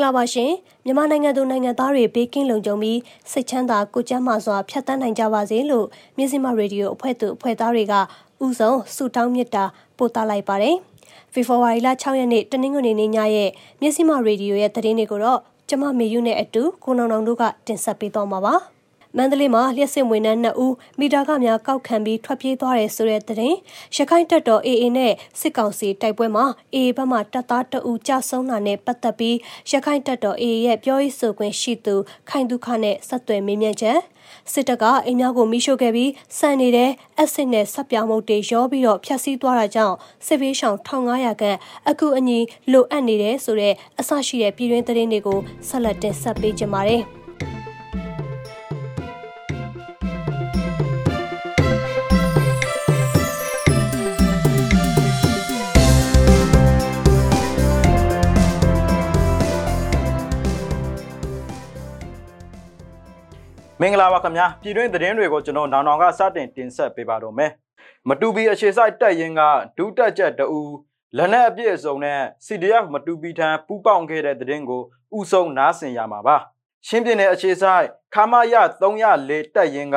ဂလာပါရှင်မြန်မာနိုင်ငံသူနိုင်ငံသားတွေဘေးကင်းလုံခြုံပြီးစိတ်ချမ်းသာကိုကျန်းမာစွာဖြတ်သန်းနိုင်ကြပါစေလို့မြစီမရေဒီယိုအဖွဲ့သူအဖွဲ့သားတွေကဥဆုံးဆုတောင်းမြတ်တာပို့သလိုက်ပါတယ်ဖေဖော်ဝါရီလ6ရက်နေ့တနင်္ဂနွေနေ့ညရဲ့မြစီမရေဒီယိုရဲ့သတင်းတွေကိုတော့ကျမမေယူနဲ့အတူကိုနောင်နောင်တို့ကတင်ဆက်ပေးသွားမှာပါ။ မန္တလေးမှာလျှက်စစ်ဝင်နှန်း2ဦးမိတာကများကောက်ခံပြီးထွက်ပြေးသွားတယ်ဆိုတဲ့သတင်းရခိုင်တပ်တော် AA နဲ့စစ်ကောင်စီတိုက်ပွဲမှာ AA ဘက်မှတပ်သား2ဦးကြာဆုံးတာနဲ့ပတ်သက်ပြီးရခိုင်တပ်တော် AA ရဲ့ပြောရေးဆိုခွင့်ရှိသူခိုင်ဒုခနဲ့ဆက်သွယ်မေးမြန်းချက်စစ်တပ်ကအိမ်များကိုမိရှို့ခဲ့ပြီးစံနေတဲ့အက်ဆစ်နဲ့ဆက်ပြောင်းမှုတွေရောပြီးတော့ဖျက်ဆီးသွားတာကြောင့်စစ်ဘေးရှောင်1500ခန့်အခုအညီလိုအပ်နေတယ်ဆိုတဲ့အဆရှိတဲ့ပြည်တွင်းသတင်းတွေကိုဆက်လက်တင်ဆက်ပေးကြပါမယ်။ မင်္ဂလာပါခင်ဗျာပြည်တွင်းသတင်းတွေကိုကျွန်တော်နောင်နောင်ကစတင်တင်ဆက်ပေးပါတော့မယ်မတူပီအခြေစိုက်တက်ရင်ကဒုတက်ချက်တူလက်နက်အပြည့်အစုံနဲ့ CDF မတူပီထံပူးပေါင်းခဲ့တဲ့သတင်းကိုဥဆုံးနားဆင်ရမှာပါရှင်းပြတဲ့အခြေစိုက်ခမရ304တက်ရင်က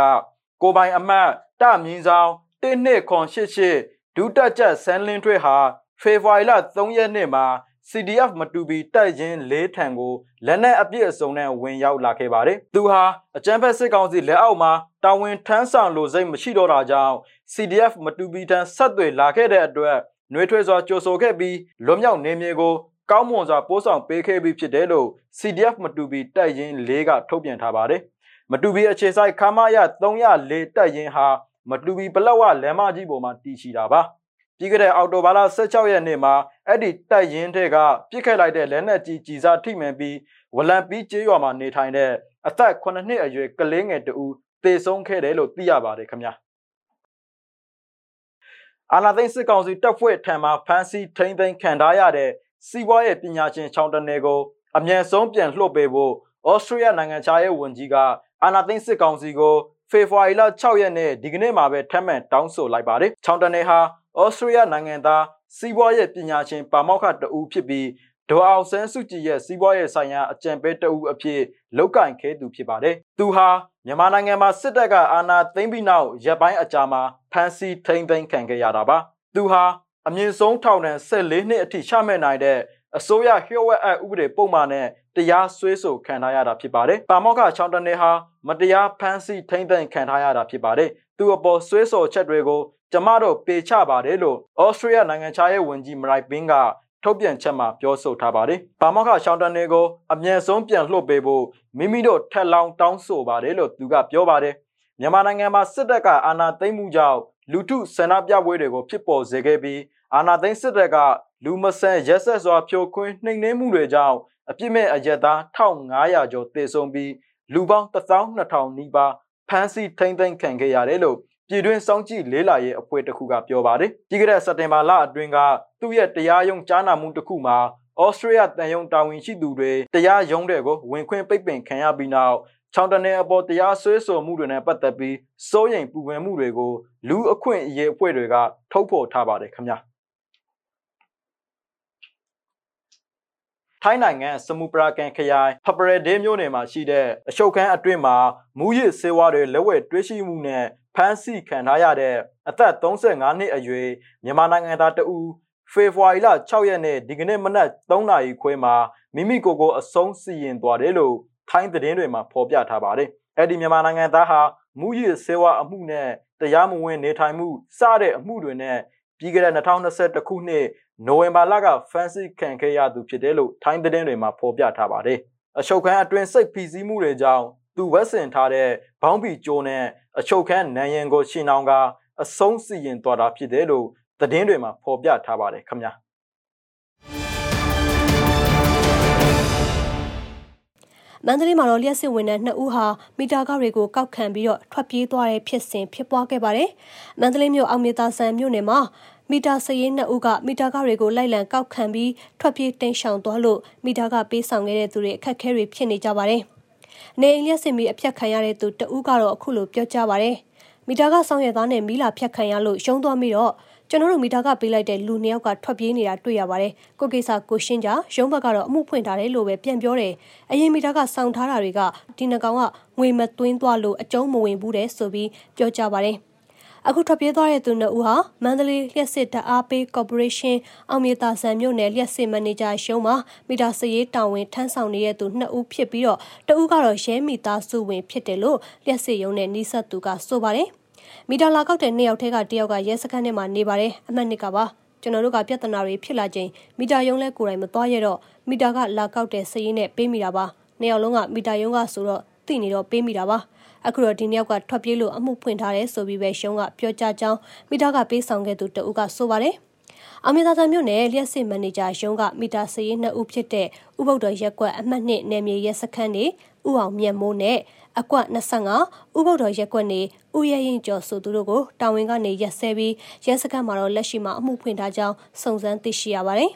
ကိုပိုင်အမတ်တမြင်းဆောင်1288ဒုတက်ချက်ဆန်းလင်းထွေးဟာဖေဖော်ဝါရီလ3ရက်နေ့မှာ CDF မတူပီတိုက်ရင်၄ထံကိုလက်နက်အပြည့်အစုံနဲ့ဝင်ရောက်လာခဲ့ပါတယ်။သူဟာအကြမ်းဖက်စစ်ကောင်စီလက်အောက်မှာတာဝန်ထမ်းဆောင်လိုစိတ်မရှိတော့တာကြောင့် CDF မတူပီထံဆက်သွယ်လာခဲ့တဲ့အတွက်နှွေးထွေးစွာကြိုဆိုခဲ့ပြီးလွတ်မြောက်နေမြေကိုကောင်းမွန်စွာပို့ဆောင်ပေးခဲ့ပြီးဖြစ်တယ်လို့ CDF မတူပီတိုက်ရင်၄ကထုတ်ပြန်ထားပါတယ်။မတူပီအခြေစိုက်ခမာရ304တိုက်ရင်ဟာမတူပီပလက်ဝလမ်းမကြီးပေါ်မှာတည်ရှိတာပါ။ ပြီးခဲ့တဲ့အောက်တိုဘာလ16ရက်နေ့မှာအဲ့ဒီတိုက်ရင်တွေကပြစ်ခတ်လိုက်တဲ့လက်နက်ကြီးကြီးစားထိမှန်ပြီးဝလံပီးကျေးရွာမှာနေထိုင်တဲ့အသက်9နှစ်အရွယ်ကလေးငယ်တူသေဆုံးခဲ့တယ်လို့သိရပါတယ်ခင်ဗျာအာနာသိန်းစစ်ကောင်စီတပ်ဖွဲ့ထံမှဖမ်းဆီးထိန်းသိမ်းခံထားရတဲ့စီးပွားရေးပညာရှင်ချောင်းတနေကိုအမြန်ဆုံးပြန်လွှတ်ပေးဖို့ဩစတြေးလျနိုင်ငံခြားရေးဝန်ကြီးကအာနာသိန်းစစ်ကောင်စီကိုဖေဖော်ဝါရီလ6ရက်နေ့ဒီကနေ့မှာပဲထပ်မံတောင်းဆိုလိုက်ပါတယ်။ချောင်းတနေဟာ ဩစတြေးလျနိုင်ငံသားစီးပွားရေးပညာရှင်ပါမောက္ခတဦးဖြစ်ပြီးဒေါ်အောင်ဆန်းစုကြည်ရဲ့စီးပွားရေးဆိုင်ရာအကြံပေးတဦးအဖြစ်လောက်ကင်ခဲသူဖြစ်ပါတယ်။သူဟာမြန်မာနိုင်ငံမှာစစ်တပ်ကအာဏာသိမ်းပြီးနောက်ရပ်ပိုင်းအကြာမှာဖမ်းဆီးထိန်းသိမ်းခံခဲ့ရတာပါ။သူဟာအမြင့်ဆုံးထောင်ဒဏ်14နှစ်အထိချမှတ်နိုင်တဲ့အစိုးရလျှို့ဝှက်အပ်ဥပဒေပုံမှန်နဲ့တရားစွဲဆိုခံထားရတာဖြစ်ပါတယ်။ပါမောက္ခချောင်းတနေဟာမတရားဖမ်းဆီးထိန်းသိမ်းခံထားရတာဖြစ်ပါတယ်။သူအပေါ်စွဲဆိုချက်တွေကို ကျမတို့ပေချပါတယ်လို့ဩစတြေးလျနိုင်ငံခြားရေးဝန်ကြီးမရိုက်ဘင်းကထုတ်ပြန်ချက်မှာပြောဆိုထားပါတယ်။ဘာမောက်ခရှောင်းတန်တွေကိုအမြန်ဆုံးပြန်လှုပ်ပေးဖို့မိမိတို့ထက်လောင်းတောင်းဆိုပါတယ်လို့သူကပြောပါတယ်။မြန်မာနိုင်ငံမှာစစ်တပ်ကအာဏာသိမ်းမှုကြောင့်လူထုဆန္ဒပြပွဲတွေကိုဖြစ်ပေါ်စေခဲ့ပြီးအာဏာသိမ်းစစ်တပ်ကလူမဆန်ရက်ဆက်စွာဖြိုခွင်းနှိမ်နင်းမှုတွေကြောင့်အပြစ်မဲ့အရက်သား1500ကျော်သေဆုံးပြီးလူပေါင်း12000နီးပါးဖမ်းဆီးထိန်းသိမ်းခံခဲ့ရတယ်လို့ ပြည်တွင်းစောင့်ကြည့်လေးလာရေးအဖွဲ့တစ်ခုကပြောပါတယ်။ပြီးခဲ့တဲ့စက်တင်ဘာလအတွင်းကသူ့ရဲ့တရားရုံးကြားနာမှုတစ်ခုမှာဩစတြေးလျတန်ယုံတာဝန်ရှိသူတွေတရားရုံးတွေကိုဝင်ခွင့်ပိတ်ပင်ခံရပြီးနောက်ချောင်းတနေအပေါ်တရားစွဲဆိုမှုတွေနဲ့ပတ်သက်ပြီးစိုးရိမ်ပူပန်မှုတွေကိုလူအခွင့်အရေးအဖွဲ့တွေကထုတ်ဖော်ထားပါတယ်ခင်ဗျာထိုင်းနိုင်ငံစမူပရာကန်ခရိုင်ဖပရဒေးမြို့နယ်မှာရှိတဲ့အရှုပ်ခန်းအတွင်းမှာမူရစ်ဆေးဝါးတွေလက်ဝဲတွဲရှိမှုနဲ့ ဖမ်းဆီးခံထားရတဲ့အသက်35နှစ်အရွယ်မြန်မာနိုင်ငံသားတဦးဖေဖော်ဝါရီလ6ရက်နေ့ဒီကနေ့မနက်3နာရီခွဲမှာမိမိကိုယ်ကိုအဆုံးစီရင်သွားတယ်လို့ထိုင်းသတင်းတွေမှာဖော်ပြထားပါတယ်။အဲ့ဒီမြန်မာနိုင်ငံသားဟာမူရစ်ဆေးဝါးအမှုနဲ့တရားမဝင်နေထိုင်မှုစတဲ့အမှုတွေနဲ့ပြီးခဲ့တဲ့2021ခုနှစ်နိုဝင်ဘာလကဖမ်းဆီးခံခဲ့ရသူဖြစ်တယ်လို့ထိုင်းသတင်းတွေမှာဖော်ပြထားပါတယ်။အရှုပ်ခန်းအတွင်းစိတ်ဖိစီးမှုတွေကြောင့် သူဝက်ဆင်ထားတဲ့ဘောင်းဘီကျိုးနဲ့အချုပ်ခန်းနံရင်ကိုရှင်းအောင်ကအဆုံးစီရင်သွားတာဖြစ်တယ်လို့သတင်းတွေမှာဖော်ပြထားပါတယ်ခင်ဗျာမန္တလေးမှာတော့လျှက်စစ်ဝင်တဲ့နှစ်ဦးဟာမီတာကားတွေကိုကောက်ခံပြီးတော့ထွက်ပြေးသွားတဲ့ဖြစ်စဉ်ဖြစ်ပွားခဲ့ပါတယ်။မန္တလေးမြို့အောင်မြေသာဆန်မြို့နယ်မှာမီတာစရေးနှစ်ဦးကမီတာကားတွေကိုလိုက်လံကောက်ခံပြီးထွက်ပြေးတိမ်းရှောင်သွားလို့မီတာကပေးဆောင်ခဲ့တဲ့သူတွေအခက်အခဲတွေဖြစ်နေကြပါတယ်။ နေအိမ်လျှက်စစ်မီအပြတ်ခံရတဲ့သူတဦးကတော့အခုလိုပြောကြားပါတယ်။မီတာကဆောင်ရွက်သားနဲ့မီလာဖြတ်ခံရလို့ရှုံးသွားပြီးတော့ကျွန်တော်တို့မီတာကပေးလိုက်တဲ့လူနှစ်ယောက်ကထွက်ပြေးနေတာတွေ့ရပါတယ်။ကိုကိစ္စကိုရှင်းကြရုံးဘက်ကတော့အမှုဖွင့်ထားတယ်လို့ပဲပြန်ပြောတယ်။အရင်မီတာကစောင့်ထားတာတွေကဒီနှကောင်ကငွေမသွင်းသွားလို့အကျုံးမဝင်ဘူးတဲ့ဆိုပြီးပြောကြပါတယ်။ အခုထွက်ပြေးသွားတဲ့သူနှစ်ဦးဟာမန္တလေးလျှက်စစ်တအားပေးကော်ပိုရေးရှင်းအောင်မြေတာဆန်မြို့နယ်လျှက်စစ်မန်နေဂျာရှုံးမှာမီတာစရေးတာဝန်ထမ်းဆောင်နေတဲ့သူနှစ်ဦးဖြစ်ပြီးတော့တဦးကတော့ရဲမီတာစုဝင်ဖြစ်တယ်လို့လျှက်စစ်ရုံးနဲ့နှိဆက်သူကဆိုပါတယ်မီတာလာကောက်တဲ့နှစ်ယောက်ထဲကတယောက်ကရဲစခန်းထဲမှာနေပါတယ်အမှတ်နှစ်ကပါကျွန်တော်တို့ကပြဿနာတွေဖြစ်လာချိန်မီတာယုံလဲကိုယ်တိုင်မသွားရတော့မီတာကလာကောက်တဲ့စရေးနဲ့ပေးမိတာပါနှစ်ယောက်လုံးကမီတာယုံကဆိုတော့သိနေတော့ပေးမိတာပါ အခုတော့ဒီနှစ်ယောက်ကထွက်ပြေးလို့အမှုဖွင့်ထားတယ်ဆိုပြီးပဲရှုံးကပြောကြားကြောင်းမိသားကပေးဆောင်ခဲ့သူတဦးကဆိုပါတယ်အမေသာသာမြို့နယ်လျှက်စစ်မန်နေဂျာရုံးကမီတာစရေးနှစ်ဦးဖြစ်တဲ့ဥပုဒ္ဒေရက်ကွက်အမှတ်နှစ်နယ်မြေရဲစခန်းနေဥအောင်မြတ်မိုးနဲ့အကွက်25ဥပုဒ္ဒေရက်ကွက်နေဥရရင်ကျော်ဆိုသူတို့ကိုတာဝန်ကနေရက်ဆဲပြီးရဲစခန်းမှာတော့လက်ရှိမှာအမှုဖွင့်ထားကြောင်းစုံစမ်းသိရှိရပါတယ်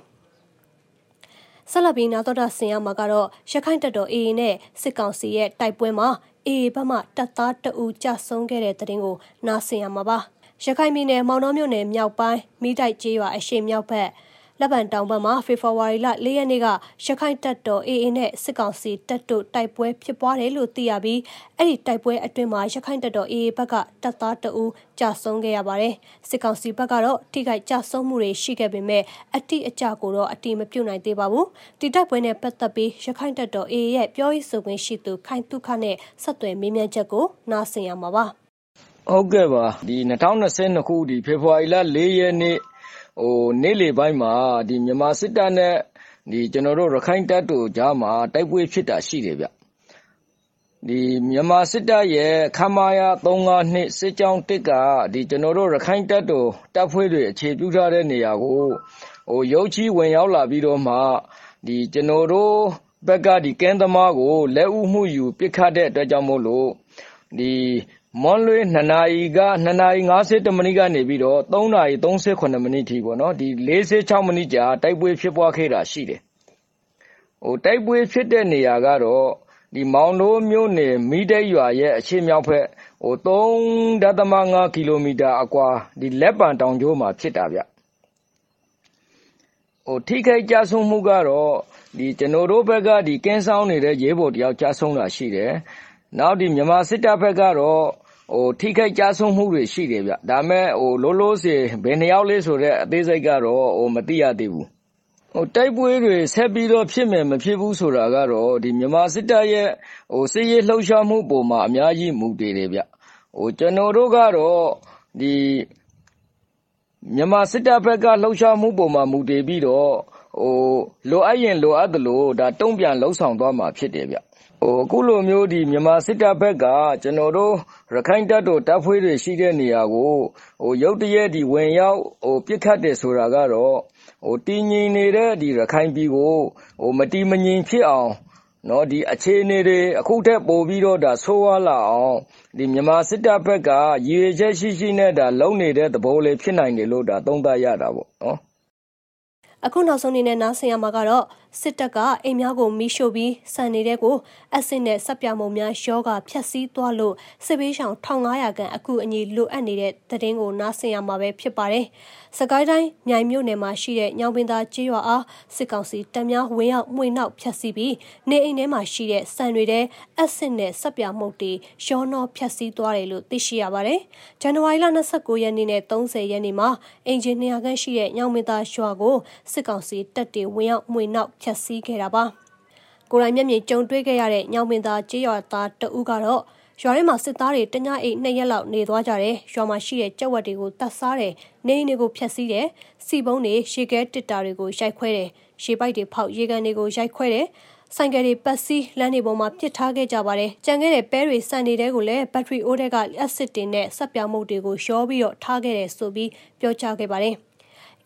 ဆက်လက်ပြီးနောက်တော့ဆင်ရမှာကတော့ရခိုင်တပ်တော် AA နဲ့စစ်ကောင်စီရဲ့တိုက်ပွဲမှာအေဘက်မှတပ်သားတအူကြဆုံးခဲ့တဲ့တဲ့တင်ကိုနားဆင်ရမှာပါရခိုင်ပြည်နယ်မောင်နှောမြို့နယ်မြောက်ပိုင်းမိတိုက်ကျေးရွာအရှိမြောက်ဘက် လက်ပံတောင်ဘက်မှာဖေဖော်ဝါရီလ၄ရက်နေ့ကရခိုင်တပ်တော် AA နဲ့စစ်ကောင်စီတပ်တို့တိုက်ပွဲဖြစ်ပွားတယ်လို့သိရပြီးအဲ့ဒီတိုက်ပွဲအတွင်းမှာရခိုင်တပ်တော် AA ဘက်ကတပ်သားတအူးကြာဆုံးခဲ့ရပါတယ်။စစ်ကောင်စီဘက်ကတော့ထိခိုက်ကြာဆုံးမှုတွေရှိခဲ့ပေမဲ့အတိအကျကိုတော့အတိမပြုတ်နိုင်သေးပါဘူး။ဒီတိုက်ပွဲနဲ့ပတ်သက်ပြီးရခိုင်တပ်တော် AA ရဲ့ပြောရေးဆိုခွင့်ရှိသူခိုင်တုခနဲ့ဆက်သွယ်မေးမြန်းချက်ကိုနားဆင်ရမှာပါ။ဟုတ်ကဲ့ပါဒီ2022ခုဒီဖေဖော်ဝါရီလ4ရက်နေ့ ဟိုနေ့လေပိုင်းမှာဒီမြန်မာစစ်တပ်နဲ့ဒီကျွန်တော်တို့ရခိုင်တပ်တို့ကြားမှာတိုက်ပွဲဖြစ်တာရှိတယ်ဗျဒီမြန်မာစစ်တပ်ရဲ့ခမာယာ352စစ်ကြောင်းတစ်ကဒီကျွန်တော်တို့ရခိုင်တပ်တို့တပ်ဖွဲ့တွေအခြေပြုထားတဲ့နေရာကိုဟိုရုပ်ချီဝင်ရောက်လာပြီးတော့မှဒီကျွန်တော်တို့ဘက်ကဒီကင်းသမားကိုလက်ဦးမှုယူပစ်ခတ်တဲ့အတွက်ကြောင့်မို့လို့ဒီ မွန်းလွဲ2နာရီက2နာရီ51မိနစ်ကနေပြီးတော့3နာရီ38မိနစ်ထိပေါ့နော်ဒီ46မိနစ်ကြာတိုက်ပွဲဖြစ်ပွားခဲ့တာရှိတယ်ဟိုတိုက်ပွဲဖြစ်တဲ့နေရာကတော့ဒီမောင်တိုးမြို့နယ်မိတဲ့ရွာရဲ့အရှေ့မြောက်ဘက်ဟို3.5ကီလိုမီတာအကွာဒီလက်ပံတောင်ကျိုးမှာဖြစ်တာဗျဟိုထိခိုက်ကြဆုံးမှုကတော့ဒီကျွန်တော်တို့ဘက်ကဒီကင်းဆောင်နေတဲ့ရဲဘော်တယောက်ကြဆုံးတာရှိတယ် နောက်ဒီမြန်မာစစ်တပ်ဘက်ကတော့ဟိုထိခိုက်ကြဆုံးမှုတွေရှိတယ်ဗျဒါမဲ့ဟိုလိုးလို့စီဘယ်နှယောက်လေးဆိုတဲ့အသေးစိတ်ကတော့ဟိုမသိရသေးဘူးဟိုတိုက်ပွဲတွေဆက်ပြီးတော့ဖြစ်မယ်မဖြစ်ဘူးဆိုတာကတော့ဒီမြန်မာစစ်တပ်ရဲ့ဟိုစစ်ရေးလှုပ်ရှားမှုပုံမှာအများကြီးမူတည်တယ်ဗျဟိုကျွန်တော်တို့ကတော့ဒီမြန်မာစစ်တပ်ဘက်ကလှုပ်ရှားမှုပုံမှာမူတည်ပြီးတော့ဟိုလိုအပ်ရင်လိုအပ်သလိုဒါတုံ့ပြန်လှုပ်ဆောင်သွားမှာဖြစ်တယ်ဗျဟို အခုလိုမျိုးဒီမြန်မာစစ်တပ်ဘက်က ကျွန်တော်တို့ ရခိုင်တပ်တော် တပ်ဖွဲ့တွေရှိတဲ့နေရာကိုဟိုရုတ်တရက်ဒီဝင်ရောက်ဟိုပြစ်ခတ်တယ်ဆိုတာကတော့ဟိုတည်ငြိမ်နေတဲ့ဒီရခိုင်ပြည်ကိုဟိုမတီမငြိမ်ဖြစ်အောင်နော်ဒီအခြေအနေတွေ အခုထက်ပိုပြီးတော့ဒါဆိုးဝါးလာအောင်ဒီမြန်မာစစ်တပ်ဘက်က ရည်ရွယ်ချက်ရှိရှိနဲ့ဒါလုံနေတဲ့သဘောလေးဖြစ်နိုင်တယ်လို့ဒါသုံးသပ်ရတာပေါ့နော်အခုနောက်ဆုံးအနေနဲ့ နားဆင်ရမှာကတော့စစ်တပ်ကအိမ်များကိုမီးရှို့ပြီးစံနေတဲ့ကိုအဆင့်နဲ့စက်ပြမုံများရောဂါဖျက်ဆီးသွားလို့စစ်ပေးဆောင်1500ခန့်အခုအညီလိုအပ်နေတဲ့သတင်းကိုနားဆင်ရမှာပဲဖြစ်ပါတယ်။စကိုင်းတိုင်းမြိုင်မြို့နယ်မှာရှိတဲ့ညောင်ပင်သာကျေးရွာအားစစ်ကောင်စီတပ်များဝင်ရောက်မှွေနှောက်ဖျက်ဆီးပြီးနေအိမ်ထဲမှာရှိတဲ့စံတွေတဲ့အဆင့်နဲ့စက်ပြမုံတွေရောနှောဖျက်ဆီးသွားတယ်လို့သိရှိရပါတယ်။ဇန်နဝါရီလ29ရက်နေ့နဲ့30ရက်နေ့မှာအင်ဂျင်နီယာခန့်ရှိတဲ့ညောင်ပင်သာရွာကိုစစ်ကောင်စီတပ်တွေဝင်ရောက်မှွေနှောက်ဖျက်ဆီးခဲ့တာပါကိုရိုင်းမျက်မြင်ကြုံတွေ့ခဲ့ရတဲ့ညောင်ပင်သားကြေးရွာသားတဦးကတော့ရွာထဲမှာစစ်သားတွေတညအိတ်နှစ်ရက်လောက်နေသွားကြတယ်ရွာမှာရှိတဲ့ကြက်ဝက်တွေကိုတတ်စားတယ်နေအိမ်တွေကိုဖျက်ဆီးတယ်စီပုံးတွေရှေကဲတစ်တာတွေကိုရိုက်ခွဲတယ်ရှေပိုက်တွေဖောက်ရေကန်တွေကိုရိုက်ခွဲတယ်ဆိုင်ကယ်တွေပတ်စီးလမ်းတွေပေါ်မှာပစ်ထားခဲ့ကြပါတယ်။ကြံခဲ့တဲ့ပဲတွေစံနေတဲ့ကိုလည်းဘက်ထရီအိုးတဲ့ကအက်ဆစ်တင်နဲ့ဆက်ပြောင်းမှုတွေကိုရောပြီးတော့ထားခဲ့တယ်ဆိုပြီးပြောကြားခဲ့ပါတယ်။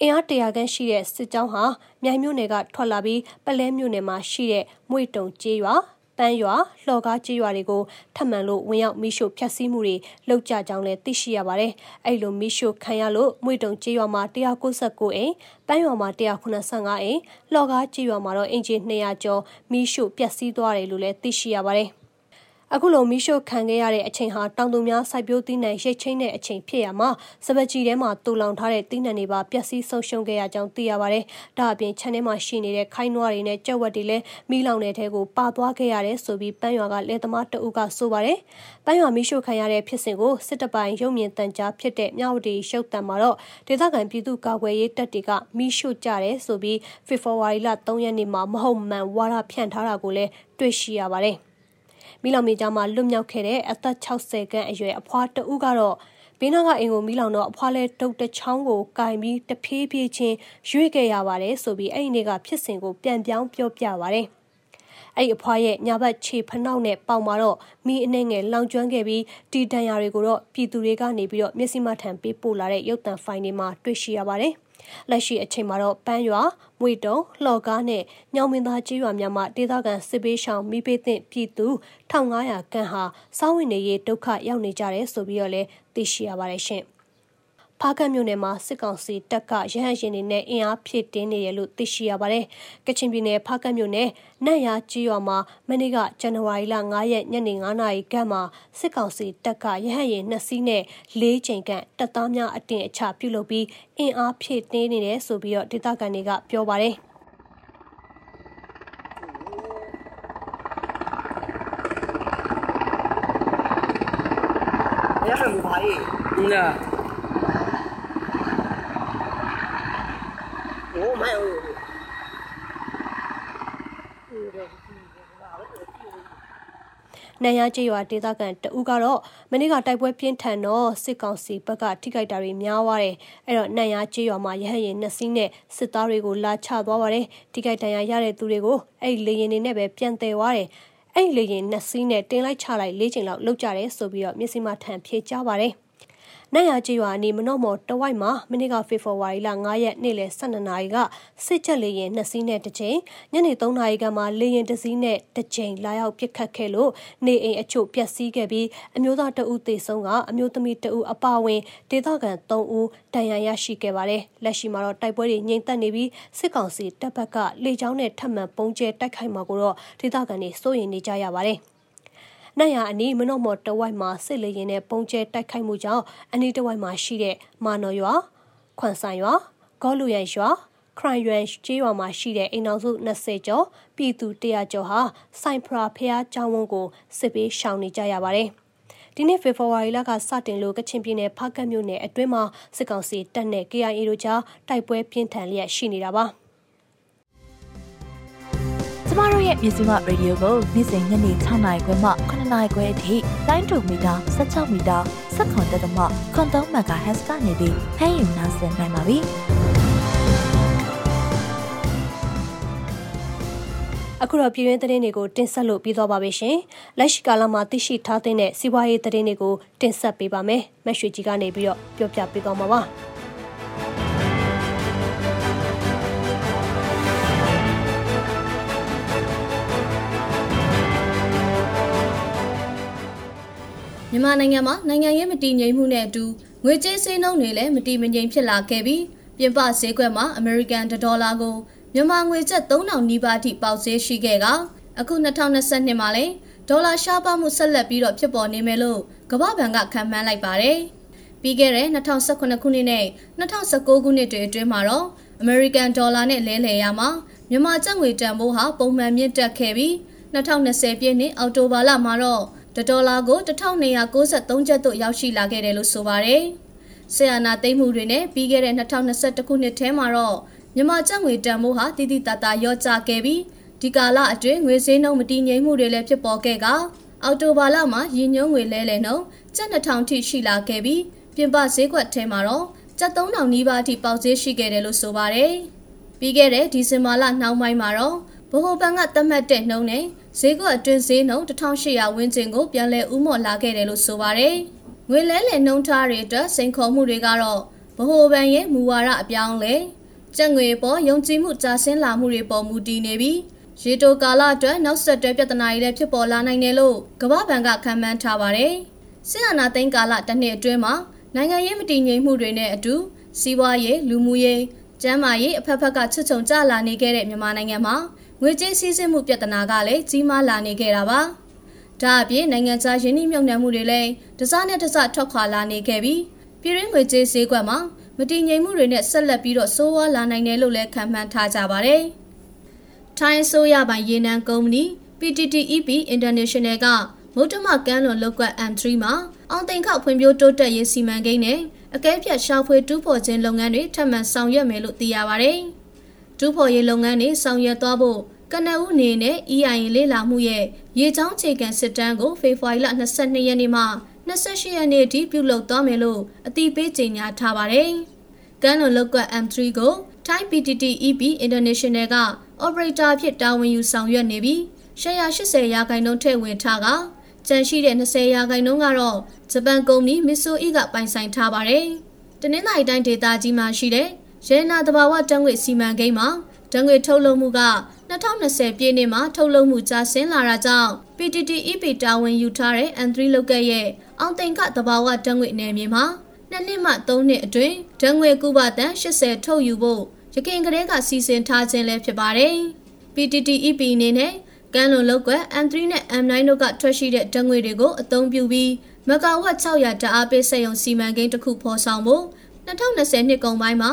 အင်အားတရာခန့်ရှိတဲ့စစ်ကြောင်းဟာမြိုင်မြို့နယ်ကထွက်လာပြီးပလဲမြို့နယ်မှာရှိတဲ့မွေတုံကျေးရွာပန်းရွာလှော်ကားကြေးရွာတွေကိုထပ်မံလို့ဝင်ရောက်မိရှို့ဖျက်ဆီးမှုတွေလုပ်ကြကြောင်းလည်းသိရှိရပါတယ်။အဲ့လိုမိရှို့ခံရလို့မွေတုံကြေးရွာမှာ169အိမ်ပန်းရွာမှာ185အိမ်လှော်ကားကြေးရွာမှာတော့အင်ဂျီ200ကျော်မိရှို့ပျက်စီးသွားတယ်လို့လည်းသိရှိရပါတယ်။ အခုလိုမီးရှို့ခံခဲ့ရတဲ့အချိန်ဟာတောင်သူများစိုက်ပျိုးသီးနှံရိတ်ချင်းတဲ့အချိန်ဖြစ်ရမှာစပက်ကြီးထဲမှာတူလောင်ထားတဲ့သီးနှံတွေပါပျက်စီးဆုံးရှုံးခဲ့ရကြောင်းသိရပါတယ်။ဒါအပြင်ခြံထဲမှာရှိနေတဲ့ခိုင်းနွားတွေနဲ့ကြက်ဝက်တွေလည်းမီးလောင်တဲ့ထဲကိုပါသွားခဲ့ရတယ်ဆိုပြီးပန်းရွာကလယ်သမားတအုပ်ကဆိုပါတယ်။ပန်းရွာမီးရှို့ခံရတဲ့ဖြစ်စဉ်ကိုစစ်တပိုင်ရုံမြင့်တန်ကြားဖြစ်တဲ့မြဝတီရုပ်တံမှာတော့ဒေသခံပြည်သူကာကွယ်ရေးတပ်တွေကမီးရှို့ကြတယ်ဆိုပြီးဖေဖော်ဝါရီလ3ရက်နေ့မှာမဟုတ်မှန်ဝါဒဖြန့်ထားတာကိုလည်းတွေ့ရှိရပါတယ်။ မိလောင်မြေကြားမှာလွတ်မြောက်ခဲ့တဲ့အသက်60ခန့်အရွယ်အဖွားတဦးကတော့ဘေးနားကအိမ်ကိုမိလောင်တော့အဖွားလဲတုတ်တချောင်းကိုကင်ပြီးတဖြည်းဖြည်းချင်းရွေ့ခဲ့ရပါတယ်ဆိုပြီးအဲ့ဒီနေ့ကဖြစ်စဉ်ကိုပြန်ပြောင်းပြောပြပါတယ်အဲ့အဖွားရဲ့ညာဘက်ခြေဖနှောက်နဲ့ပေါင်မှာတော့မိအနှဲငယ်လောင်ကျွမ်းခဲ့ပြီးတီတန်ရာတွေကိုတော့ပြည်သူတွေကနေပြီးတော့မျက်စိမှထံပေးပို့လာတဲ့ရုပ်သံဖိုင်တွေမှာတွေ့ရှိရပါတယ်။ လက်ရှိအချိန်မှာတော့ပန်းရွာမွေတုံလှော်ကားနဲ့ညောင်မင်းသားကြီးရွာများမှာဒေသခံစစ်ပေးရှောင်မိပေးသင့်ပြည်သူ1500ခန့်ဟာစောင်းဝင်နေရေးဒုက္ခရောက်နေကြတယ်ဆိုပြီးတော့လည်းသိရှိရပါတယ်ရှင်။ ဖားကတ်မြို့နယ်မှာစစ်ကောင်စီတပ်ကရဟန်းရှင်တွေနဲ့အင်အားဖြည့်တင်းနေတယ်လို့သိရှိရပါတယ်။ကချင်ပြည်နယ်ဖားကတ်မြို့နယ်နတ်ရကြီးရွာမှာမနေ့ကဇန်နဝါရီလ9ရက်ညနေ9နာရီခန့်မှာစစ်ကောင်စီတပ်ကရဟန်းရင်နှစ်စီးနဲ့၄ချိန်ခန့်တပ်သားများအတင်အချပြုလုပ်ပြီးအင်အားဖြည့်တင်းနေတယ်ဆိုပြီးတော့ဒေသခံတွေကပြောပါတယ်။ရ ဟန်းဘာကြီးနာ Oh, my. နန်ရကျေးရွာဒေသခံတဦးကတော့မနေ့ကတိုက်ပွဲပြင်းထန်တော့စစ်ကောင်စီဘက်ကထိခိုက်တာတွေများသွားတယ်အဲ့တော့နန်ရကျေးရွာမှာရဟရင်နှစ်စီးနဲ့စစ်သားတွေကိုလာချသွားပါတယ်ထိခိုက်ဒဏ်ရာရတဲ့သူတွေကိုအဲ့လေရင်တွေနဲ့ပဲပြန်တယ်သွားတယ်အဲ့လေရင်နှစ်စီးနဲ့တင်လိုက်ချလိုက်၄ချိန်လောက်လောက်ကြတယ်ဆိုပြီးတော့မျက်စိမှထန်ဖြေကြပါတယ် နတ်ရကြီးရွာနေမနော့မော်တဝိုက်မှာမနေ့ကဖေဖော်ဝါရီလ9ရက်နေ့လယ်12နာရီကစစ်ချက်လေရင်နှစ်စီးနဲ့တစ်ချိန်ညနေ3နာရီကမှလေရင်တစ်စီးနဲ့တစ်ချိန်လာရောက်ပစ်ခတ်ခဲ့လို့နေအိမ်အချို့ပျက်စီးခဲ့ပြီးအမျိုးသားတအုပ်သေဆုံးကအမျိုးသမီးတအုပ်အပါဝင်ဒေသခံ3ဦးဒဏ်ရာရရှိခဲ့ပါတယ်လက်ရှိမှာတော့တိုက်ပွဲတွေငြိမ်သက်နေပြီးစစ်ကောင်စီတပ်ဘက်ကလေကြောင်းနဲ့ထပ်မံပုံကျဲတိုက်ခိုက်မှာကိုတော့ဒေသခံတွေစိုးရိမ်နေကြရပါတယ် နတ်ရအနီးမနော့မော်တဝိုက်မှာစစ်လေရင်နဲ့ပုံကျဲတိုက်ခိုက်မှုကြောင့်အနီးတဝိုက်မှာရှိတဲ့မာနော်ရွာခွန်ဆိုင်ရွာဂေါလူရန်ရွာခရိုင်ရွမ်ကျေးရွာမှာရှိတဲ့အိမ်တော်စု20ကျော်ပြည်သူ100ကျော်ဟာစိုင်ဖရာဖျားကျောင်းဝန်းကိုစစ်ပေးရှောင်နေကြရပါတယ်။ဒီနေ့ဖေဖော်ဝါရီလကစတင်လို့ကချင်ပြည်နယ်ဖားကတ်မြို့နယ်အတွင်းမှာစစ်ကောင်စီတပ်နဲ့ KIA တို့ကြားတိုက်ပွဲပြင်းထန်လျက်ရှိနေတာပါ။ ကျမတို့ရဲ့မြစီမရေဒီယိုကိုနေ့စဉ်ညနေ6နာရီခွဲမှ9နာရီခွဲအထိတိုင်းတူမီတာ16မီတာ7.3တက်သမခွန်3 MHz ကနေပြီးဖမ်းယူနိုင်စင်နိုင်ပါပြီ။အခုတော့ပြည်တွင်းသတင်းတွေကိုတင်ဆက်လို့ပြီးသွားပါပြီရှင်။လက်ရှိကာလမှာသိရှိထားတဲ့စီးပွားရေးသတင်းတွေကိုတင်ဆက်ပေးပါမယ်။မက်ရွှေကြီးကနေပြီးတော့ပြောပြပေးသွားမှာပါ။ မြန်မာနိုင်ငံမှာနိုင်ငံရေးမတည်ငြိမ်မှုနဲ့အတူငွေကြေးစည်းနှုန်းတွေလည်းမတည်မငြိမ်ဖြစ်လာခဲ့ပြီးပြင်ပဈေးကွက်မှာအမေရိကန်ဒေါ်လာကိုမြန်မာငွေကျပ်3000နီးပါးထိပေါက်ဈေးရှိခဲ့ကအခု2022မှာလည်းဒေါ်လာရှားပါမှုဆက်လက်ပြီးတော့ဖြစ်ပေါ်နေမယ်လို့ကမ္ဘာ့ဘဏ်ကခန့်မှန်းလိုက်ပါတယ်။ပြီးခဲ့တဲ့2018ခုနှစ်နဲ့2019ခုနှစ်တွေအတွင်းမှာတော့အမေရိကန်ဒေါ်လာနဲ့လဲလှယ်ရမှာမြန်မာကျပ်ငွေတန်ဖိုးဟာပုံမှန်မြင့်တက်ခဲ့ပြီး2020ပြည့်နှစ်အောက်တိုဘာလမှာတော့တ ဒေါ်လာကို1293ကျပ်သို့ရောက်ရှိလာခဲ့တယ်လို့ဆိုပါတယ်။ဆီယနာသိမ့်မှုတွေနဲ့ပြီးခဲ့တဲ့2021ခုနှစ်ထဲမှာတော့မြန်မာကျပ်ငွေတန်ဖိုးဟာတိတိတတ်တာရော့ကျခဲ့ပြီးဒီကာလအတွင်းငွေစည်းနှုန်းမတည်ငြိမ်မှုတွေလည်းဖြစ်ပေါ်ခဲ့ကအော်တိုဘာလမှာရင်းညွှန်းငွေလဲလှယ်နှုန်းကျပ်2000ထိရှိလာခဲ့ပြီးပြင်ပဈေးကွက်ထဲမှာတော့ကျပ်3000နီးပါးထိပေါက်ဈေးရှိခဲ့တယ်လို့ဆိုပါတယ်။ပြီးခဲ့တဲ့ဒီဇင်ဘာလနှောင်းပိုင်းမှာတော့ဗဟိုဘဏ်ကသတ်မှတ်တဲ့နှုန်းနဲ့ ဈေးကွက်အတွင်းဈေးနှုန်း1800ဝန်းကျင်ကိုပြန်လည်ဥမော်လာခဲ့တယ်လို့ဆိုပါတယ်။ငွေလဲလှယ်နှုန်းထားတွေအတွက်စိန်ခေါ်မှုတွေကတော့ဗဟိုဘဏ်ရဲ့မူဝါဒအပြောင်းလဲကျပ်ငွေပေါ်ယုံကြည်မှုကျဆင်းလာမှုတွေပေါ်မူတည်နေပြီးရရေတိုကာလအတွက်နောက်ဆက်တွဲပြဿနာတွေလည်းဖြစ်ပေါ်လာနိုင်တယ်လို့ကမ္ဘာ့ဘဏ်ကခန့်မှန်းထားပါတယ်။စစ်အာဏာသိမ်းကာလတစ်နှစ်အတွင်းမှာနိုင်ငံရေးမတည်ငြိမ်မှုတွေနဲ့အတူစီးပွားရေးလူမှုရေးကျန်းမာရေးအဖက်ဖက်ကချွတ်ချုံကျလာနေခဲ့တဲ့မြန်မာနိုင်ငံမှာ ငွေကြေးစည်းစိမ်မှုပြဿနာကလည်းကြီးမားလာနေခဲ့တာပါ။ဒါအပြင်နိုင်ငံခြားယင်းနှိမ့်မြုပ်နှံမှုတွေလည်းတစနဲ့တစထွက်ခွာလာနေခဲ့ပြီးပြည်ရင်းငွေကြေးဈေးကွက်မှာမတည်ငြိမ်မှုတွေနဲ့ဆက်လက်ပြီးတော့ဆိုးဝါးလာနိုင်တယ်လို့လည်းခန့်မှန်းထားကြပါတယ်။ထိုင်းဆိုရပိုင်ရေနံကုမ္ပဏီ PTTEP International ကမုတ်တမကန်းလွန်လောက်ကွက် M3 မှာအောင်သိန်ခောက်ဖွံ့ဖြိုးတိုးတက်ရေးစီမံကိန်းနဲ့အကဲဖြတ်ရှာဖွေတူးဖော်ခြင်းလုပ်ငန်းတွေထပ်မံဆောင်ရွက်မယ်လို့သိရပါဗျ။ တူးဖော်ရေးလုပ်ငန်းတွေဆောင်ရွက်သွားဖို့ကနအူးအနေနဲ့ EIA လေးလာမှုရဲ့ရေချောင်းခြေကန်စစ်တမ်းကိုဖေဖော်ဝါရီလ22ရက်နေ့မှ28ရက်နေ့အထိပြုလုပ်သွားမယ်လို့အတိပေးကြေညာထားပါတယ်။ကန်းလွန်လောက်ကွက် M3 ကို Thai PTT EP International က operator ဖြစ်တာဝန်ယူဆောင်ရွက်နေပြီး180ရာခိုင်နှုန်းထည့်ဝင်ထားကကျန်ရှိတဲ့20ရာခိုင်နှုန်းကတော့ဂျပန်ကုမ္ပဏီ Mitsui ကပိုင်ဆိုင်ထားပါတယ်။တနင်္သာရီတိုင်းဒေသကြီးမှာရှိတဲ့ ရဲနာတဘာဝတံငွေစီမံကိန်းမှာတံငွေထုတ်လုပ်မှုက2020ပြည့်နှစ်မှာထုတ်လုပ်မှုကျဆင်းလာတာကြောင့် PTTEP တာဝန်ယူထားတဲ့ N3 လောက်ကရဲ့အောင်သိန်ကတဘာဝတံငွေနယ်မြေမှာနှစ်နှစ်မှသုံးနှစ်အတွင်းတံငွေကုဘတန်80ထုတ်ယူဖို့ရခင်ကလေးကစီစဉ်ထားခြင်းလည်းဖြစ်ပါတယ်။ PTTEP အနေနဲ့ကမ်းလွန်လောက်ကွက် M3 နဲ့ M9 တို့ကထွက်ရှိတဲ့ဓာတ်ငွေတွေကိုအသုံးပြုပြီးမဂါဝတ်600ဓာတ်အားပေးစက်ရုံစီမံကိန်းတစ်ခုဖော်ဆောင်ဖို့2020နှစ်ကုန်ပိုင်းမှာ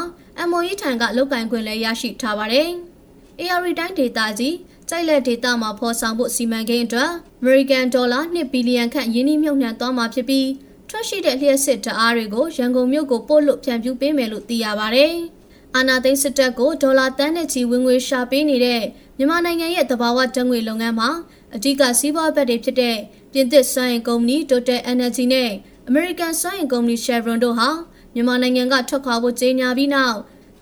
MOE ထံကလုတ်ကင်ခွင့်လည်းရရှိထားပါတယ်။ AR တိုင်းဒေသကြီးကြိုက်လက်ဒေသမှာဖော်ဆောင်ဖို့စီမံကိန်းအတွက် American Dollar 2ဘီလီယံခန့်ယင်းနှိမ့်မြုပ်နှံသွားမှာဖြစ်ပြီးထွက်ရှိတဲ့လျှက်စစ်ဓာတ်အားတွေကိုရန်ကုန်မြို့ကိုပို့လို့ဖြန့်ဖြူးပေးမယ်လို့သိရပါတယ်။အာနာသိန်းစစ်တပ်ကိုဒေါ်လာတန်းနဲ့ချီဝင်ငွေရှာပေးနေတဲ့မြန်မာနိုင်ငံရဲ့သဘာဝဓာတ်ငွေလုပ်ငန်းမှာအဓိကစီးပွားဘက်တွေဖြစ်တဲ့ပြင်သစ်စွမ်းအင်ကုမ္ပဏီ Total Energy နဲ့ American စွမ်းအင်ကုမ္ပဏီ Chevron တို့ဟာ မြန်မာနိုင်ငံကထွက်ခွာဖို့ကြေညာပြီးနောက်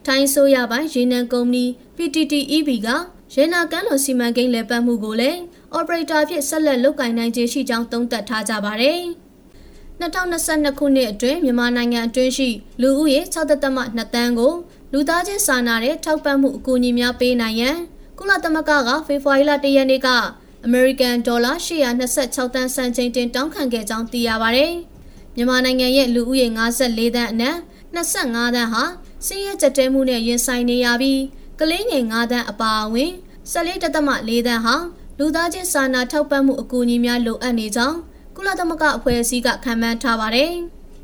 ထိုင်းဆိုရပိုင်းရေနံကုမ္ပဏီ PTTEP ကရေနာကမ်းလွန်စီမံကိန်းလည်ပတ်မှုကိုလည်း operator ဖြစ်ဆက်လက်လုပ်ကိုင်နိုင်ခြင်းရှိကြောင်းသုံးသပ်ထားကြပါတယ်။2022ခုနှစ်အတွင်းမြန်မာနိုင်ငံအတွင်းရှိလူဦးရေ6.2တန်းကိုလူသားချင်းစာနာတဲ့ထောက်ပံ့မှုအကူအညီများပေးနိုင်ရန်ကုလသမဂ္ဂကဖေဖော်ဝါရီလ၁ရက်နေ့ကအမေရိကန်ဒေါ်လာ826တန်းစံချိန်တင်တောင်းခံခဲ့ကြောင်းသိရပါဗျ။ မြန်မာနိုင်ငံရဲ့လူဦးရေ54တန်းအနက်25တန်းဟာစည်ရဲကြက်တဲမှုနဲ့ရင်ဆိုင်နေရပြီးကလေးငယ်9တန်းအပါအဝင်14.4တန်းဟာလူသားချင်းစာနာထောက်ပံ့မှုအကူအညီများလိုအပ်နေကြောင်းကုလသမဂ္ဂအဖွဲ့အစည်းကခန့်မှန်းထားပါတယ်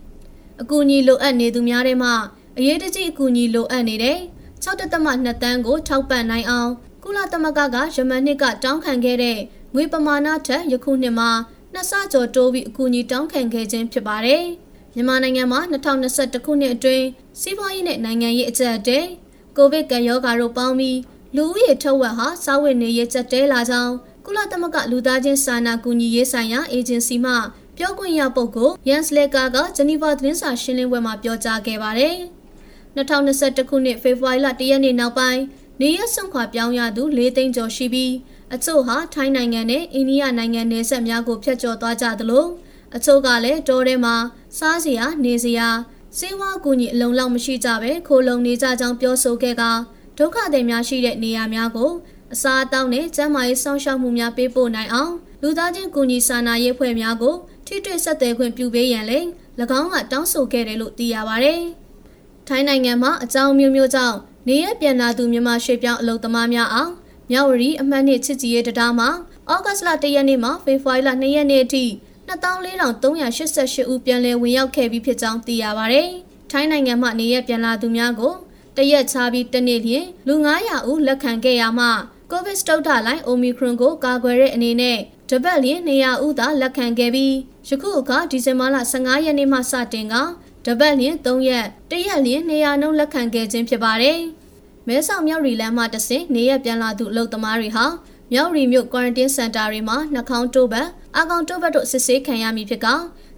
။အကူအညီလိုအပ်နေသူများထဲမှာအရေးတကြီးအကူအညီလိုအပ်နေတဲ့6.2တန်းကိုထောက်ပံ့နိုင်အောင်ကုလသမဂ္ဂကယမန်နှစ်ကတောင်းခံခဲ့တဲ့ငွေပမာဏထက်ယခုနှစ်မှာ နှစ်ဆကျော်တိုးပြီးအကူအညီတောင်းခံခဲ့ခြင်းဖြစ်ပါတယ်။မြန်မာနိုင်ငံမှာ2021ခုနှစ်အတွင်းစီးပွားရေးနဲ့နိုင်ငံရေးအကျပ်အတည်းကိုဗစ်ကပ်ရောဂါတို့ပေါင်းပြီးလူဦးရေထက်ဝက်ဟာစားဝတ်နေရေးကျပ်တဲလာကြောင်းကုလသမဂ္ဂလူသားချင်းစာနာကူညီရေးဆိုင်ရာအေဂျင်စီမှပြောခွင့်ရပုဂ္ဂိုလ်ယန်စလက်ကာကဂျနီဗာသတင်းစာရှင်းလင်းပွဲမှာပြောကြားခဲ့ပါတယ်။2021ခုနှစ်ဖေဖော်ဝါရီလ1ရက်နေ့နောက်ပိုင်းနေရဆုံခွာပြောင်းရသူ၄သိန်းကျော်ရှိပြီး အချို့ဟာထိုင်းနိုင်ငံနဲ့အိန္ဒိယနိုင်ငံနယ်စပ်များကိုဖျက်ကျော်သွားကြသလိုအချို့ကလည်းတောထဲမှာစားစရာနေစရာစေဝါကူညီအလုံးလောက်မရှိကြပဲခိုလုံနေကြကြောင်းပြောဆိုခဲ့ကဒုက္ခသည်များရှိတဲ့နေရာများကိုအစားအသောက်နဲ့ကျန်းမာရေးစောင့်ရှောက်မှုများပေးပို့နိုင်အောင်လူသားချင်းကူညီစာနာရေးဖွဲ့များကိုထိတွေ့ဆက်သွယ်ခွင့်ပြုပေးရန်လည်း၎င်းကတောင်းဆိုခဲ့တယ်လို့သိရပါဗျ။ထိုင်းနိုင်ငံမှာအကြောင်းမျိုးမျိုးကြောင့်နေရပြန်လာသူမြန်မာရွှေပြောင်းအလုပ်သမားများအောင် မြဝရီအမှတ်နှစ်ချစ်ကြည်ရေးတရားမှာဩဂတ်စ်လ၁ရက်နေ့မှာဖေဖော်ဝါရီလ၂ရက်နေ့အထိ24,388ဦးပြန်လည်ဝင်ရောက်ခဲ့ပြီးဖြစ်ကြောင်းသိရပါဗျ။ထိုင်းနိုင်ငံမှနေရပြန်လာသူများကိုတရက်ချပြီးတနေ့လျင်လူ900ဦးလက်ခံခဲ့ရမှကိုဗစ်စတုတ်ထလိုင်းအိုမီခရွန်ကိုကာကွယ်တဲ့အနေနဲ့တပတ်လျင်200ဦးသာလက်ခံခဲ့ပြီးယခုအခါဒီဇင်ဘာလ15ရက်နေ့မှစတင်ကတပတ်လျင်3ရက်တရက်လျင်200နှုန်းလက်ခံခဲ့ခြင်းဖြစ်ပါတယ်။ မဲဆောက်မြောက်ရီလမ်းမှတဆင်နေရပြန်လာသူအလုပ်သမားတွေဟာမြောက်ရီမြို့ကွာရန်တင်းစင်တာတွေမှာနှာခေါင်းတိုးပတ်အကောင်တိုးပတ်တို့စစ်ဆေးခံရမည်ဖြစ်က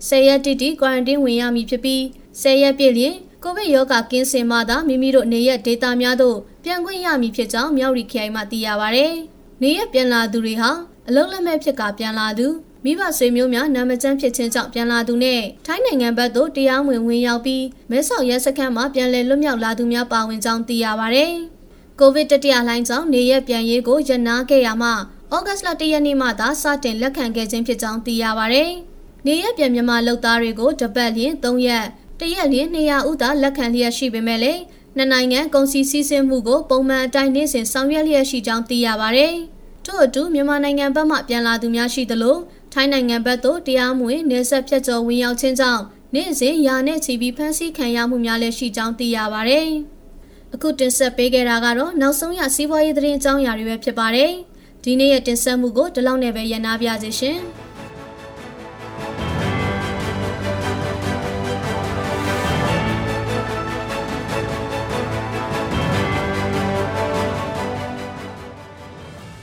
10ရက်တိတိကွာရန်တင်းဝင်ရမည်ဖြစ်ပြီး10ရက်ပြည့်လျင်ကိုဗစ်ရောဂါကင်းစင်မှသာမိမိတို့နေရက်ဒေတာများသို့ပြန်ခွင့်ရမည်ဖြစ်ကြောင်းမြောက်ရီခရိုင်မှသိရပါဗျ။နေရက်ပြန်လာသူတွေဟာအလုံးလက်မဲ့ဖြစ်ကပြန်လာသူ မိဘဆွေမျိုးများနာမကျန်းဖြစ်ခြင်းကြောင့်ပြန်လာသူနဲ့ထိုင်းနိုင်ငံဘက်သို့တရားဝင်ဝင်ရောက်ပြီးမဲဆောက်ရဲစခန်းမှာပြန်လည်လွတ်မြောက်လာသူများပါဝင်ကြောင်းသိရပါဗျ။ကိုဗစ်တတိယလှိုင်းကြောင့်နေရက်ပြန်ရေးကိုရနာခဲ့ရမှဩဂတ်လ၁ရက်နေ့မှသာစတင်လက်ခံခဲ့ခြင်းဖြစ်ကြောင်းသိရပါဗျ။နေရက်ပြန်မြန်မာလုပ်သားတွေကိုတပတ်လျင်၃ရက်တရက်လျင်200ဦးသာလက်ခံလျက်ရှိပေမဲ့လည်းနှစ်နိုင်ငံကုန်စည်စည်းစိမ်မှုကိုပုံမှန်အတိုင်းနေ့စဉ်ဆောင်ရွက်လျက်ရှိကြောင်းသိရပါဗျ။ထို့အတူမြန်မာနိုင်ငံဘက်မှပြန်လာသူများရှိသလို ထိုင်းနိုင်ငံဘက်သို့တရားမဝင်နေဆက်ဖြတ်ကျော်ဝင်ရောက်ခြင်းကြောင့်နေ့စဉ်ရာနဲ့ချီပြီးဖမ်းဆီးခံရမှုများလည်းရှိကြောင်းသိရပါဗျ။အခုတင်ဆက်ပေးခဲ့တာကတော့နောက်ဆုံးရစီးပွားရေးသတင်းအကြောင်းအရာတွေပဲဖြစ်ပါတယ်။ဒီနေ့ရဲ့တင်ဆက်မှုကိုဒီလောက်နဲ့ပဲရနာပြစေရှင်။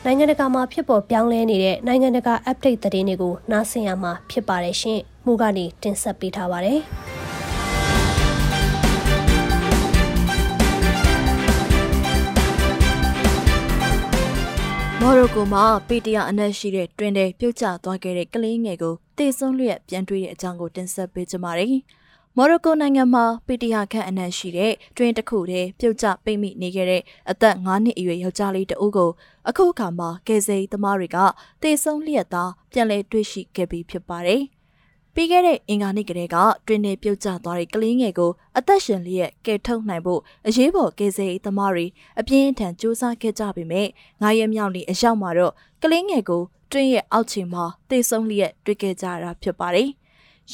နိုင်ငံတကာမှာဖြစ်ပေါ်ပြောင်းလဲနေတဲ့နိုင်ငံတကာ update သတင်းတွေကိုနားဆင်ရမှာဖြစ်ပါတယ်ရှင်။မှုကနေတင်ဆက်ပေးထားပါတယ်။မော်ရိုကိုမှာပေတရာအနက်ရှိတဲ့တွင်တဲ့ပြုတ်ကျသွားခဲ့တဲ့ကလေးငယ်ကိုတေဆုံးလျက်ပြန်တွေ့တဲ့အကြောင်းကိုတင်ဆက်ပေးကြပါမယ်။ မော်ရိုကိုနိုင်ငံမှာပေတရာခန့်အနက်ရှိတဲ့တွင်တစ်ခုတည်းပြုတ်ကျပိတ်မိနေခဲ့တဲ့အသက်9နှစ်အရွယ်ယောက်ျားလေးတဦးကိုအခုအခါမှာကယ်ဆယ်သမားတွေကတေဆုံးလျက်သားပြန်လည်တွေ့ရှိခဲ့ပြီးဖြစ်ပါတယ်။ပြီးခဲ့တဲ့အင်္ဂါနေ့ကလေးကတွင်နေပြုတ်ကျသွားတဲ့ကလေးငယ်ကိုအသက်ရှင်လျက်ကယ်ထုတ်နိုင်ဖို့အရေးပေါ်ကယ်ဆယ်သမားတွေအပြင်းအထန်စူးစမ်းခဲ့ကြပေမဲ့ငါးရက်မြောက်နေ့အရောက်မှာတော့ကလေးငယ်ကိုတွင်ရဲ့အောက်ခြေမှာတေဆုံးလျက်တွေ့ခဲ့ကြတာဖြစ်ပါတယ်။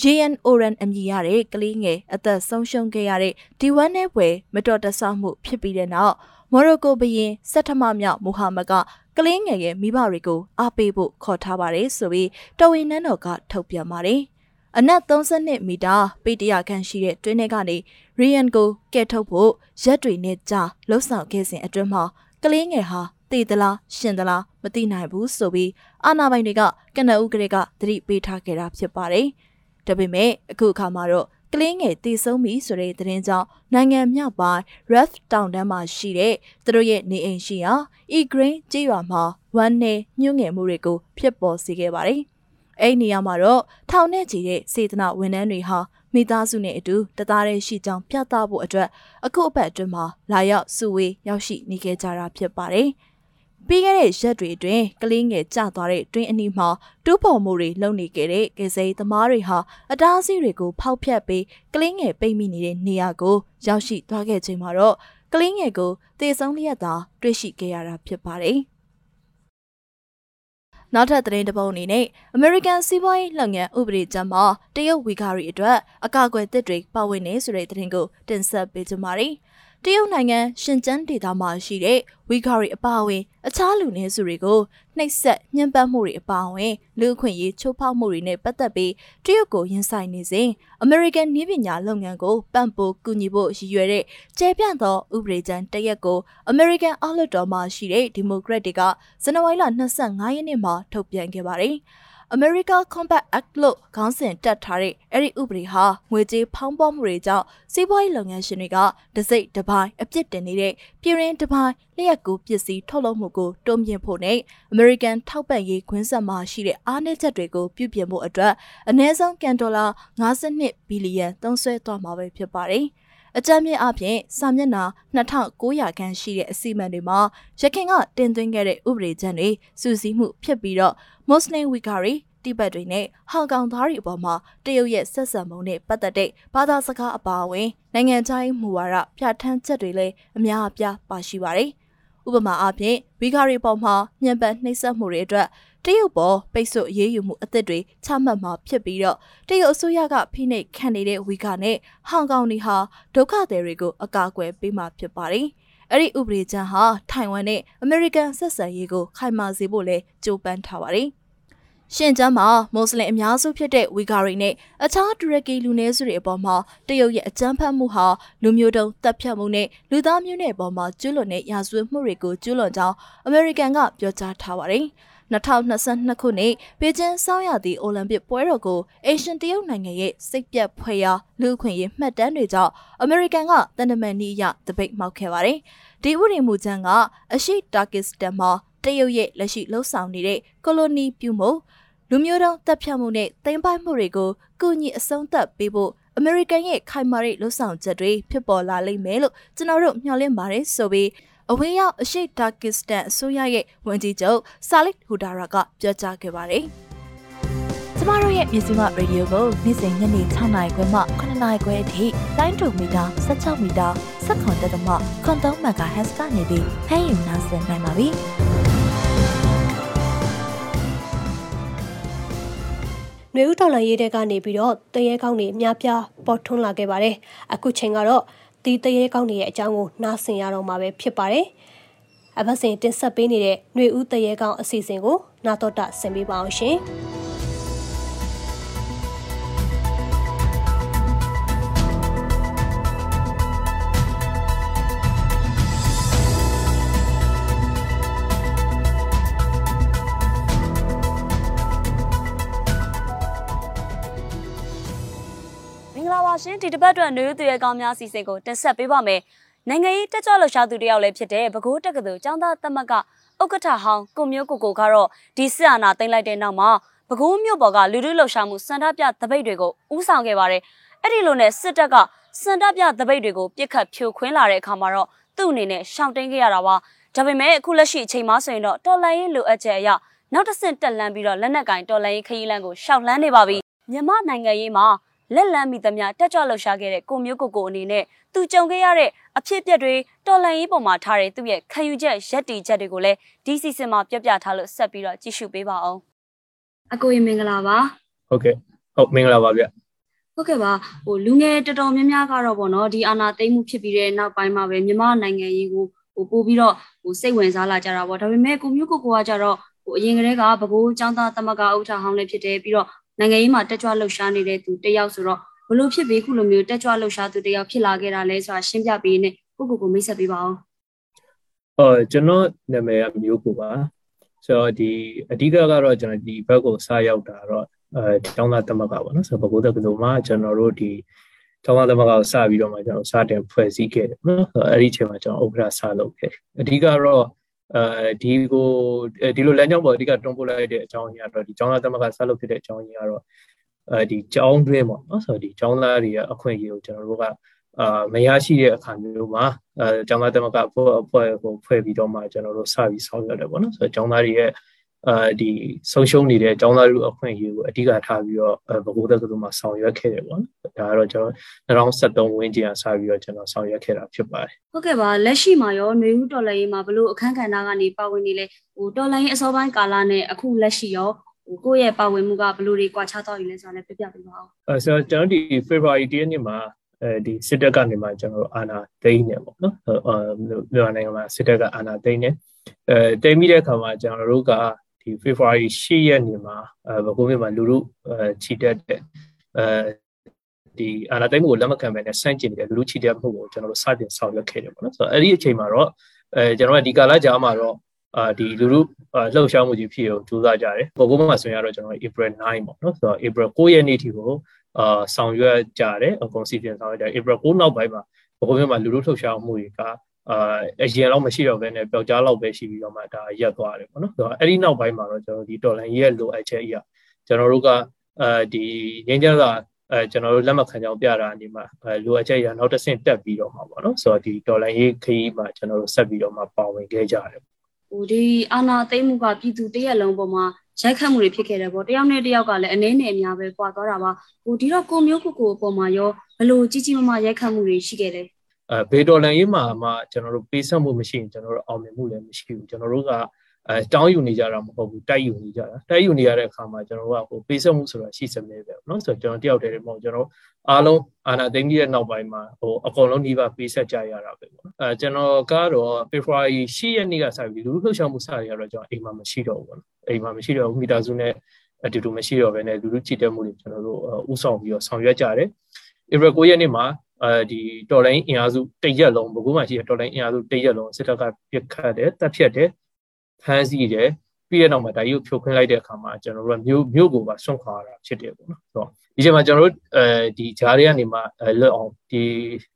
JN Oran အမည်ရတဲ့ကလေးငယ်အသက်ဆုံးရှုံးခဲ့ရတဲ့ဒီဝမ်းနဲ့ပွဲမတော်တဆမှုဖြစ်ပြီးတဲ့နောက်မော်ရိုကိုဘရင်စက်ထမမြောက်မိုဟာမက်ကကလေးငယ်ရဲ့မိဘတွေကိုအားပေးဖို့ခေါ်ထားပါတယ်ဆိုပြီးတော်ဝင်နန်းတော်ကထုတ်ပြန်ပါတယ်။အနက်32မီတာပေတရာခန့်ရှိတဲ့တွင်းထဲကနေရီယန်ကိုကဲထုတ်ဖို့ရက်တွေနဲ့ကြာလှုပ်ဆောင်ခဲ့စဉ်အတွင်းမှာကလေးငယ်ဟာတည်သလားရှင်သလားမသိနိုင်ဘူးဆိုပြီးအာနာပိုင်တွေကကနအုပ်ကလေးကသတိပေးထားခဲ့တာဖြစ်ပါတယ်။ ဒါပေမဲ့အခုအခါမှာတော့ကလင်းငယ်တည်ဆုံးပြီဆိုတဲ့သတင်းကြောင့်နိုင်ငံမြောက်ပိုင်း Ref တောင်တန်းမှာရှိတဲ့သူတို့ရဲ့နေအိမ်ရှိရာ E-Grain ကြေးရွာမှာဝမ်းနဲ့ညှို့ငယ်မှုတွေကိုဖြစ်ပေါ်စေခဲ့ပါတယ်။အဲ့ဒီနေရာမှာတော့ထောင်နဲ့ချီတဲ့စေတနာဝန်ထမ်းတွေဟာမိသားစုနဲ့အတူတသားတည်းရှိကြောင်းပြသဖို့အတွက်အခုအပတ်အတွင်းမှာလာရောက်စုဝေးရောက်ရှိနေခဲ့ကြတာဖြစ်ပါတယ်။ ပြီးခဲ့တဲ့ရက်တွေအတွင်းကလေးငယ်ကျသွားတဲ့တွင်းအနီးမှာတူးဖော်မှုတွေလုပ်နေခဲ့တဲ့ကစိသမားတွေဟာအတားအဆီးတွေကိုဖောက်ဖျက်ပြီးကလေးငယ်ပိတ်မိနေတဲ့နေရာကိုရောက်ရှိသွားခဲ့ချိန်မှာတော့ကလေးငယ်ကိုတေဆုံးလျက်သာတွေ့ရှိခဲ့ရတာဖြစ်ပါတယ်။နောက်ထပ်သတင်းတစ်ပုဒ်အနေနဲ့ American စီးပွားရေးလုပ်ငန်းဥပဒေကြမ်းမှာတရုတ်ဝီဂါရီအတွက်အကာအကွယ်သစ်တွေပါဝင်နေဆိုတဲ့သတင်းကိုတင်ဆက်ပေးကြပါမယ်။ တရုတ်နိုင်ငံရှင်ကျန်းဒေသမှာရှိတဲ့ဝီဂါရီအပါအဝင် အခြားလူနည်းစုတွေကိုနှိပ်စက်ညှဉ်းပန်းမှုတွေအပါအဝင်လူအခွင့်အရေးချိုးဖောက်မှုတွေနဲ့ပတ်သက်ပြီးတရုတ်ကိုရင်ဆိုင်နေစဉ်အမေရိကန်နည်းပညာလုပ်ငန်းကိုပံ့ပိုးကူညီဖို့ရည်ရွယ်တဲ့ကျယ်ပြန့်သောဥပဒေကြမ်းတရက်ကိုအမေရိကန်အောက်လွှတ်တော်မှာရှိတဲ့ဒီမိုကရက်တွေကဇန်နဝါရီလ25ရက်နေ့မှာထုတ်ပြန်ခဲ့ပါတယ်။ America Combat Act လို့ခေါင်းစဉ်တက်ထားတဲ့အဲ့ဒီဥပဒေဟာငွေကြေးဖောင်းပွားမှုတွေကြောင့်စီးပွားရေးလုပ်ငန်းရှင်တွေကတစိမ့်တစ်ပိုင်းအပြစ်တင်နေတဲ့ပြည်ရင်းတစ်ပိုင်းလျှက်ကူပစ္စည်းထုတ်လုပ်မှုကိုတွန်းပြဖို့နဲ့ American ထောက်ပံ့ရေးခွင့်ဆက်မှာရှိတဲ့အားနည်းချက်တွေကိုပြုပြင်ဖို့အတွက်အနည်းဆုံးကန်ဒေါ်လာ52ဘီလီယံသုံးစွဲသွားမှာပဲဖြစ်ပါတယ်။ အကြမ်းမြင့်အပြင်စာမျက်နှာ2900ခန်းရှိတဲ့အစီအမံတွေမှာရခိုင်ကတင်သွင်းခဲ့တဲ့ဥပဒေကြမ်းတွေစူးစီးမှုဖြစ်ပြီးတော့မွတ်စလင်ဝီဂါရီတိဘက်တွေနဲ့ဟောင်ကောင်သားတွေအပေါ်မှာတရုတ်ရဲ့ဆက်ဆံမှုနဲ့ပတ်သက်တဲ့ဘာသာစကားအပါအဝင်နိုင်ငံခြားရေးမူဝါဒပြဋ္ဌာန်းချက်တွေလည်းအများအပြားပါရှိပါတယ်။ဥပမာအားဖြင့်ဝီဂါရီပေါ်မှာညှဉ်းပန်းနှိပ်စက်မှုတွေအတွက် တရုတ်ပေါ်ပိတ်ဆို့အရေးယူမှုအသစ်တွေချမှတ်မှာဖြစ်ပြီးတော့တရုတ်အစိုးရကဖိနှိပ်ခံနေတဲ့ဝီဂါနဲ့ဟောင်ကောင်တွေဟာဒုက္ခသည်တွေကိုအကာအကွယ်ပေးမှာဖြစ်ပါတယ်။အဲ့ဒီဥပဒေကြမ်းဟာထိုင်ဝမ်နဲ့အမေရိကန်ဆက်ဆံရေးကိုခိုင်မာစေဖို့လဲကြိုးပမ်းထားပါတယ်။ရှင်ကျမ်းမှာမွတ်စလင်အများစုဖြစ်တဲ့ဝီဂါရီနဲ့အခြားတူရကီလူနည်းစုတွေအပေါ်မှာတရုတ်ရဲ့အကြမ်းဖက်မှုဟာလူမျိုးတုံးတပ်ဖြတ်မှုနဲ့လူသားမျိုးနွယ်ပေါ်မှာကျူးလွန်တဲ့ရာဇဝတ်မှုတွေကိုကျူးလွန်ကြောင်းအမေရိကန်ကပြောကြားထားပါတယ်။ 2022ခုနှစ်ပေကျင်းစောင်းရသည့်အိုလံပစ်ပွဲတော်ကိုအေရှန်တရုတ်နိုင်ငံရဲ့စိတ်ပြတ်ဖွယ်ရာလူခွင့်ရေးမှတ်တမ်းတွေကြောင့်အမေရိကန်ကတန်တမန်နီးရတပိတ်မှောက်ခဲ့ပါတယ်။ဒီဥပဒေမူကြမ်းကအရှိတာကစ္စတန်မှာတရုတ်ရဲ့လက်ရှိလှုပ်ဆောင်နေတဲ့ကိုလိုနီပြုမှုလူမျိုးတုံးတပ်ဖြတ်မှုနဲ့တင်ပိုက်မှုတွေကိုကုညီအဆုံးသတ်ပေးဖို့အမေရိကန်ရဲ့ခိုင်မာတဲ့လှုပ်ဆောင်ချက်တွေဖြစ်ပေါ်လာလိမ့်မယ်လို့ကျွန်တော်တို့မျှော်လင့်ပါတယ်ဆိုပြီး အဝေးရောက်အရှိတာကစ္စတန်အစိုးရရဲ့ဝန်ကြီးချုပ်ဆာလစ်ဟူဒါရာကပြောကြားခဲ့ပါတယ်။ကျမတို့ရဲ့မြစီမရေဒီယိုကိုနေ့စဉ်ညနေ6နာရီခွဲမှ9နာရီခွဲအထိတိုင်းတူမီတာ16မီတာ7.3တက်မှခွန်3မဂါဟက်စ်ကနေပြီးဖမ်းယူနားဆင်နိုင်ပါပြီ။နှွေဦးတော်လန်ရေးတဲ့ကနေပြီးတော့တရေကောင်းတွေအများပြားပေါ်ထွန်းလာခဲ့ပါတယ်။အခုချိန်ကတော့ ဒီတရေကောင်းတွေရဲ့အကြောင်းကိုနားဆင်ရတော့မှာပဲဖြစ်ပါတယ်။အဘစင်တင်ဆက်ပေးနေတဲ့နှွေဦးတရေကောင်းအစီအစဉ်ကိုနာတော်တာဆင်ပေးပါအောင်ရှင်။ ရှင်ဒီတစ်ပတ်အတွက်နေရွသူရဲ့ကောင်းများစီစဉ်ကိုတင်ဆက်ပေးပါမယ်။နိုင်ငံရေးတက်ကြွလှုပ်ရှားသူတယောက်လည်းဖြစ်တဲ့ပဲခူးတက္ကသိုလ်ကျောင်းသားသမတ်ကဥက္ကဋ္ဌဟောင်းကိုမျိုးကိုကိုကတော့ဒီစစ်အာဏာသိမ်းလိုက်တဲ့နောက်မှာပဲခူးမြို့ပေါ်ကလူထုလှုပ်ရှားမှုစန္ဒပြသပိတ်တွေကိုဥဆောင်ခဲ့ပါတယ်။အဲ့ဒီလိုနဲ့စစ်တပ်ကစန္ဒပြသပိတ်တွေကိုပြစ်ခတ်ဖြိုခွင်းလာတဲ့အခါမှာတော့သူ့အနေနဲ့ရှောင်တင်းခဲ့ရတာပါ။ဒါပေမဲ့အခုလက်ရှိအချိန်မှဆိုရင်တော့တော်လန်ရေးလိုအပ်ချက်အရနောက်တစ်ဆင့်တက်လန်းပြီးတော့လက်နက်ကင်တော်လန်ရေးခရီးလမ်းကိုရှောက်လန်းနေပါပြီ။မြန်မာနိုင်ငံရေးမှာ လက်လန်းမိသမျှတက်ကြွလှုပ်ရှားခဲ့တဲ့ကိုမျိုးကိုကိုအနေနဲ့သူကြုံခဲ့ရတဲ့အဖြစ်အပျက်တွေတော်လန်ရေးပေါ်မှာထားတဲ့သူ့ရဲ့ခံယူချက်ရက်တီချက်တွေကိုလည်းဒီစီစဉ်မှာပြပြထားလို့ဆက်ပြီးတော့ကြည့်ရှုပေးပါအောင်အကိုရေမင်္ဂလာပါဟုတ်ကဲ့ဟုတ်မင်္ဂလာပါဗျဟုတ်ကဲ့ပါဟိုလူငယ်တော်တော်များများကတော့ဗောနော်ဒီအာနာသိမ့်မှုဖြစ်ပြီးတဲ့နောက်ပိုင်းမှာပဲမြန်မာနိုင်ငံရေးကိုဟိုပို့ပြီးတော့ဟိုစိတ်ဝင်စားလာကြတာဗောဒါပေမဲ့ကိုမျိုးကိုကိုကကြတော့ဟိုအရင်ကတည်းကဘကိုးចောင်းသားသမဂ္ဂဥထာဟောင်းလည်းဖြစ်တယ်ပြီးတော့ နိုင်ငံရေးမှာတက်ကြွလှုပ်ရှားနေတဲ့သူတယောက်ဆိုတော့ဘလို့ဖြစ်ပြီးခုလိုမျိုးတက်ကြွလှုပ်ရှားသူတယောက်ဖြစ်လာခဲ့တာလဲဆိုတာရှင်းပြပေးနေကိုကိုကိုမိတ်ဆက်ပေးပါအောင်။အော်ကျွန်တော်နာမည်ကမျိုးကိုပါ။ဆိုတော့ဒီအဓိကကတော့ကျွန်တော်ဒီဘက်ကိုစရောက်တာတော့အဲကျောင်းသားသမဂ္ဂပေါ့နော်။ဆိုတော့ဘကိုးတက္ကသိုလ်မှာကျွန်တော်တို့ဒီကျောင်းသားသမဂ္ဂကိုစပြီးတော့မှကျွန်တော်စတင်ဖွဲ့စည်းခဲ့တယ်နော်။အဲ့ဒီအချိန်မှာကျွန်တော်ဥက္ကဋ္ဌစလုပ်ခဲ့။အဓိကတော့ အဲဒီကိုဒီလိုလမ်းကြောင်းပေါ်အဓိကတွန်းပို့လိုက်တဲ့အကြောင်းအရာတော့ဒီကျောင်းသားသမဂ္ဂဆက်လုပ်ဖြစ်တဲ့အကြောင်းအရာတော့အဲဒီကျောင်းတွင်းပေါ့နော်ဆိုတော့ဒီကျောင်းသားတွေရဲ့အခွင့်အရေးကိုကျွန်တော်တို့ကအာမရရှိတဲ့အခါမျိုးမှာအဲကျောင်းသားသမဂ္ဂအဖွဲ့အဖွဲ့ကိုဖွဲ့ပြီးတော့မှကျွန်တော်တို့စပြီးဆောင်ရွက်တယ်ပေါ့နော်ဆိုတော့ကျောင်းသားတွေရဲ့ အာဒီဆုံးရှုံးနေတဲ့ကျောင်းသားတွေအခွင့်အရေးကိုအဓိကထားပြီးတော့ဘကိုးတက္ကသိုလ်မှာဆောင်ရွက်ခဲ့တယ်ပေါ့နော်ဒါကတော့ကျွန်တော်2023ဝန်းကျင်အစပြီးတော့ကျွန်တော်ဆောင်ရွက်ခဲ့တာဖြစ်ပါတယ်ဟုတ်ကဲ့ပါလက်ရှိမှာရောຫນွေဦးတော်လိုင်းရေးမှာဘလို့အခန်းကဏ္ဍကနေပါဝင်နေလဲဟိုတော်လိုင်းအစောပိုင်းကာလနဲ့အခုလက်ရှိရောဟိုကိုယ့်ရဲ့ပါဝင်မှုကဘယ်လိုတွေကွာခြားသွားပြီလဲဆိုတာလည်းပြပြပေးပါဦးအဲဆိုတော့ကျွန်တော်ဒီ February 10ရက်နေ့မှာအဲဒီစစ်တပ်ကနေမှကျွန်တော်တို့အာဏာသိမ်းနေပေါ့နော်အဲမြန်မာနိုင်ငံမှာစစ်တပ်ကအာဏာသိမ်းနေအဲသိမ်းပြီးတဲ့အခါမှာကျွန်တော်တို့က ဒီ February 10ရက်နေ့မှာအဲဘကုန်းမြို့မှာလူလူအဲချီတက်တဲ့အဲဒီအာဏာသိမ်းမှုကိုလက်မခံဘဲနဲ့စန့်ကျင်နေတဲ့လူလူချီတက်မှုကိုကျွန်တော်တို့စတင်ဆောင်ရွက်ခဲ့တယ်ပေါ့နော်ဆိုတော့အဲ့ဒီအချိန်မှာတော့အဲကျွန်တော်ကဒီကာလကြာမှာတော့အာဒီလူလူလှုပ်ရှားမှုကြီးဖြစ်အောင်ကြိုးစားကြတယ်။ပေါ်ပေါ်မှာဆိုရင်တော့ကျွန်တော် April 9ပေါ့နော်။ဆိုတော့ April 9ရက်နေ့ထိကိုအာဆောင်ရွက်ကြတယ်အကုန်စီစဉ်ဆောင်ရွက်ကြတယ် April 9နောက်ပိုင်းမှာပေါ်ပေါ်မှာလူလူလှုပ်ရှားမှုတွေက အာအရင်တော့မရှိတော့ဘဲနဲ့ပျောက်ကြားလောက်ပဲရှိပြီးတော့မှဒါရက်သွားတယ်ပေါ့နော်။ဆိုတော့အဲ့ဒီနောက်ပိုင်းမှာတော့ကျွန်တော်ဒီ dollar ရဲ့လိုအပ်ချက်အရာကျွန်တော်တို့ကအဲဒီငင်းကြတာအဲကျွန်တော်တို့လက်မှတ်ခံကြောင်းပြတာအနေမှာအဲလိုအပ်ချက်ရနောက်တစ်ဆင့်တက်ပြီးတော့မှာပေါ့နော်ဆိုတော့ဒီဒေါ်လာရေးခရီးမှာကျွန်တော်တို့ဆက်ပြီးတော့မှပါဝင်ခဲ့ကြတယ်ဟိုဒီအာနာသိမ့်မှုကပြည်သူတရက်လုံးပေါ်မှာရိုက်ခတ်မှုတွေဖြစ်ခဲ့တယ်ပေါ့တယောက်နဲ့တယောက်ကလည်းအနည်းနဲ့အများပဲကွာသွားတာပါဟိုဒီတော့ကိုမျိုးကိုကိုအပေါ်မှာရောဘလို့ကြီးကြီးမားမားရိုက်ခတ်မှုတွေရှိခဲ့တယ် အဲဘေဒေါ်လန်ရေးမှာမှကျွန်တော်တို့ပေးဆက်မှုမရှိရင်ကျွန်တော်တို့အောင်မြင်မှုလည်းမရှိဘူးကျွန်တော်တို့ကအဲတောင်းယူနေကြတာမဟုတ်ဘူးတိုက်ယူနေကြတာတိုက်ယူနေရတဲ့အခါမှာကျွန်တော်တို့ကဟိုပေးဆက်မှုဆိုတာရှိစမဲပဲเนาะဆိုတော့ကျွန်တော်တယောက်တည်းတည်းမဟုတ်ကျွန်တော်အားလုံးအာနာသိမ့်ကြီးရဲ့နောက်ပိုင်းမှာဟိုအကုန်လုံးနှီးပါပေးဆက်ကြရတာပဲပေါ့အဲကျွန်တော်ကတော့ February 10ရက်နေ့ကစပြီးလူလူလှုပ်ရှားမှုစရတော့ကျွန်တော်အိမ်မှာမရှိတော့ဘူးပေါ့အိမ်မှာမရှိတော့ဘူးမိသားစုနဲ့အတူတူမရှိတော့ဘဲနဲ့လူလူချစ်တဲ့မှုတွေကျွန်တော်တို့ဥဆောင်ပြီးတော့ဆောင်ရွက်ကြတယ် April 9ရက်နေ့မှာ အဲဒီတော်လိုင်းအင်အားစုတရက်လုံးဘကူမှရှိတဲ့တော်လိုင်းအင်အားစုတရက်လုံးစစ်တပ်ကပြစ်ခတ်တယ်တပ်ဖြတ်တယ်ဖမ်းဆီးတယ်ပြီးရနောက်မှာဒါကြီးကိုဖြိုခွင်းလိုက်တဲ့အခါမှာကျွန်တော်တို့ကမြို့မြို့ကိုပါဆွန့်ခွာတာဖြစ်တယ်ပေါ့နော်ဆိုတော့ဒီချိန်မှာကျွန်တော်တို့အဲဒီဂျားတွေကနေမှလွတ်အောင်ဒီ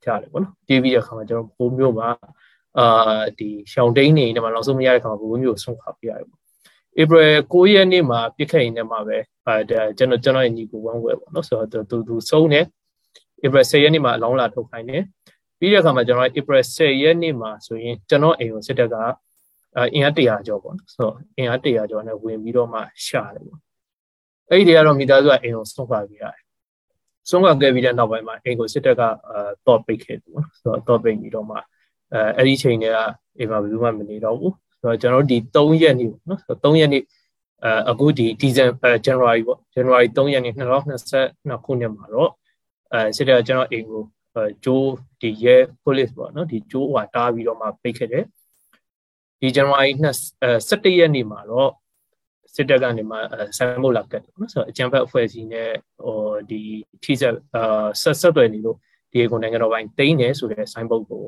ကြတယ်ပေါ့နော်တီးပြီးတဲ့အခါမှာကျွန်တော်ဘိုးမြို့မှာအာဒီရှောင်းတိန်နေနေမှာနောက်ဆုံးမရတဲ့အခါမှာဘိုးမြို့ကိုဆွန့်ခွာပြရတယ်ပေါ့ April 9ရက်နေ့မှာပြစ်ခတ်ရင်လည်းမှာပဲအဲကျွန်တော်ကျွန်တော်ညီကိုဝမ်းဝဲပေါ့နော်ဆိုတော့သူသူဆုံးတယ် April 10ရက်နေ့မှာအလောင်းလာထုတ်ခိုင်းတယ်ပြီးတဲ့အခါမှာကျွန်တော် April 10ရက်နေ့မှာဆိုရင်ကျွန်တော်အိမ်ကိုစစ်တပ်ကအင်အား100ကျော်ပေါ့နော်ဆိုတော့အင်အား100ကျော်နဲ့ဝင်ပြီးတော့မှရှာတယ်ပေါ့အဲ့ဒီတည်းကတော့မိသားစုကအိမ်ကိုဆုံးခွာပြီးရတယ်ဆုံးခွာခဲ့ပြီးတဲ့နောက်ပိုင်းမှာအိမ်ကိုစစ်တပ်ကအာတော့ပိတ်ခဲ့တယ်ပေါ့နော်ဆိုတော့တော့ပိတ်ပြီးတော့မှအဲအဲ့ဒီချိန်တွေကအိမ်မှာဘယ်သူမှမနေတော့ဘူးဆိုတော့ကျွန်တော်တို့ဒီ3ရက်နေ့ပေါ့နော်ဆိုတော့3ရက်နေ့အဲအခုဒီ December January ပေါ့ January 3ရက်နေ့2022ခုနှစ်မှာတော့ အဲစစ်တပ်ကကျွန်တော်အိမ်ကိုအဲဂျိုးဒီရဲ police ပေါ့နော်ဒီဂျိုးဟွာတားပြီးတော့မှပိတ်ခဲ့တယ်ဒီ January 17ရက်နေ့မှာတော့စစ်တပ်ကနေမှဆိုင်မုတ်လာကတ်နော်ဆိုတော့အကြံဖက်အဖွဲ့အစည်းနဲ့ဟိုဒီထိဆက်အာဆက်ဆက်သွယ်နေလို့ဒီကိုနိုင်ငံတော်ပိုင်းတိန်းနေဆိုတဲ့ဆိုင်ဘုတ်ကို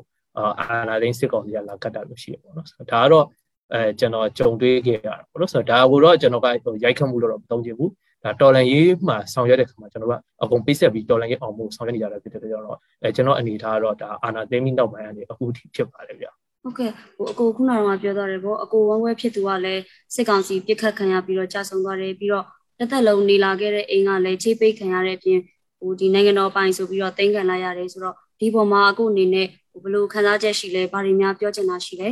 အာနာသိန်းစစ်ကောင်စီကလာကတ်တာလို့ရှိရပေါ့နော်ဆိုတော့ဒါကတော့အဲကျွန်တော်ကြုံတွေ့ခဲ့ရတာပေါ့နော်ဆိုတော့ဒါကိုတော့ကျွန်တော်ကရိုက်ခတ်မှုလို့တော့မသုံးချင်ဘူး ဒါတော်လန်ရေးမှာဆောင်ရွက်တဲ့ခါမှာကျွန်တော်ကအကုန်ပိတ်ဆက်ပြီးတော်လန်ရေးအောင်မှုဆောင်ရွက်နေကြတာဖြစ်တဲ့ကြောင့်တော့အဲကျွန်တော်အနေထားတော့ဒါအာနာသိန်းပြီးနောက်ပိုင်းကနေအခုထိဖြစ်ပါတယ်ဗျဟုတ်ကဲ့ဟိုအကိုခုနကတော့ပြောသွားတယ်ပေါ့အကိုဝမ်းဝဲဖြစ်သူကလည်းစစ်ကောင်စီပြစ်ခတ်ခံရပြီးတော့ကြာဆုံးသွားတယ်ပြီးတော့တစ်သက်လုံးနေလာခဲ့တဲ့အိမ်ကလည်းချိတ်ပိတ်ခံရတဲ့အပြင်ဟိုဒီနိုင်ငံတော်ပိုင်ဆိုပြီးတော့တင်ခံလိုက်ရတယ်ဆိုတော့ဒီပေါ်မှာအခုအနေနဲ့ဘယ်လိုခံစားချက်ရှိလဲဘာတွေများပြောချင်တာရှိလဲ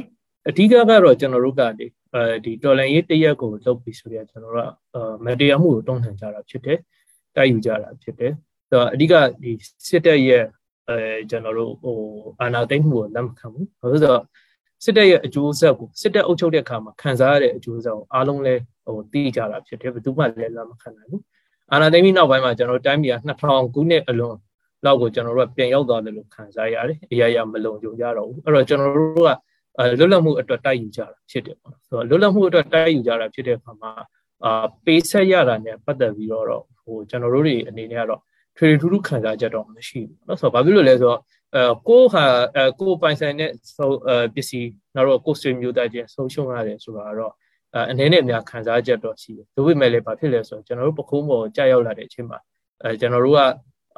အဓိကကတော့ကျွန်တော်တို့ကလေ အဲဒီတော်လန်ရေးတရက်ကိုလုပ်ပြီးဆိုတော့ကျွန်တော်တို့ကမတရားမှုကိုတုံ့ပြန်ကြတာဖြစ်တယ်တိုက်ယူကြတာဖြစ်တယ်ဆိုတော့အဓိကဒီစစ်တပ်ရဲ့အဲကျွန်တော်တို့ဟိုအာဏာသိမ်းမှုကိုလက်မခံဘူးဘာလို့ဆိုတော့စစ်တပ်ရဲ့အကျိုးဆက်ကိုစစ်တပ်အုပ်ချုပ်တဲ့အခါမှာခံစားရတဲ့အကျိုးဆက်ကိုအားလုံးလဲဟိုသိကြတာဖြစ်တယ်ဘယ်သူမှလည်းလက်မခံနိုင်ဘူးအာဏာသိမ်းပြီးနောက်ပိုင်းမှာကျွန်တော်တို့တိုင်းပြည်က2000ခုနှစ်အလွန်လောက်ကိုကျွန်တော်တို့ကပြန်ရောက်သွားတယ်လို့ခံစားရတယ်အရာရာမလုံခြုံကြတော့ဘူးအဲ့တော့ကျွန်တော်တို့က လွတ်လပ်မှုအတွက်တိုက်ယူကြတာဖြစ်တယ်ပေါ့ဆိုတော့လွတ်လပ်မှုအတွက်တိုက်ယူကြတာဖြစ်တဲ့အခါမှာအာပေးဆက်ရတာနဲ့ပတ်သက်ပြီးတော့ဟိုကျွန်တော်တို့တွေအနေနဲ့ကတော့ထွေထွေထူးထူးခံစားချက်တော့မရှိဘူးเนาะဆိုတော့ဘာဖြစ်လို့လဲဆိုတော့အဲကိုဟာအဲကိုပိုင်ဆိုင်တဲ့ဆိုအဲပစ္စည်းနောက်တော့ကိုဆွေမျိုးသားချင်းဆုံးရှုံးရတယ်ဆိုတာတော့အဲအနေနဲ့အများခံစားချက်တော့ရှိတယ်ဒါပေမဲ့လည်းဘာဖြစ်လဲဆိုတော့ကျွန်တော်တို့ပခုံးပေါ်ကြာရောက်လာတဲ့အချိန်မှာအဲကျွန်တော်တို့က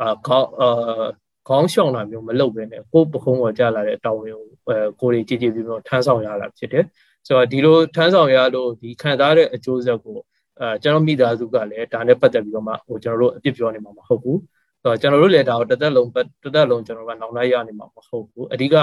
အာခေါင်းအာ ခေါင်းရှောင်တာမျိုးမလုပ်ဘဲနဲ့ကိုပခုံးပေါ်ကြာလာတဲ့တောင်းဝင်ကိုအဲကိုတွေကြည်ကြည်ပြီးတော့ထမ်းဆောင်ရတာဖြစ်တယ်ဆိုတော့ဒီလိုထမ်းဆောင်ရလို့ဒီခံစားတဲ့အကျိုးဆက်ကိုအဲကျွန်တော်မိသားစုကလည်းဒါနဲ့ပတ်သက်ပြီးတော့မှဟိုကျွန်တော်တို့အပြစ်ပြောနေမှာမဟုတ်ဘူးဆိုတော့ကျွန်တော်တို့လည်းဒါကိုတသက်လုံးတသက်လုံးကျွန်တော်ကနောက်လိုက်ရနေမှာမဟုတ်ဘူးအဓိက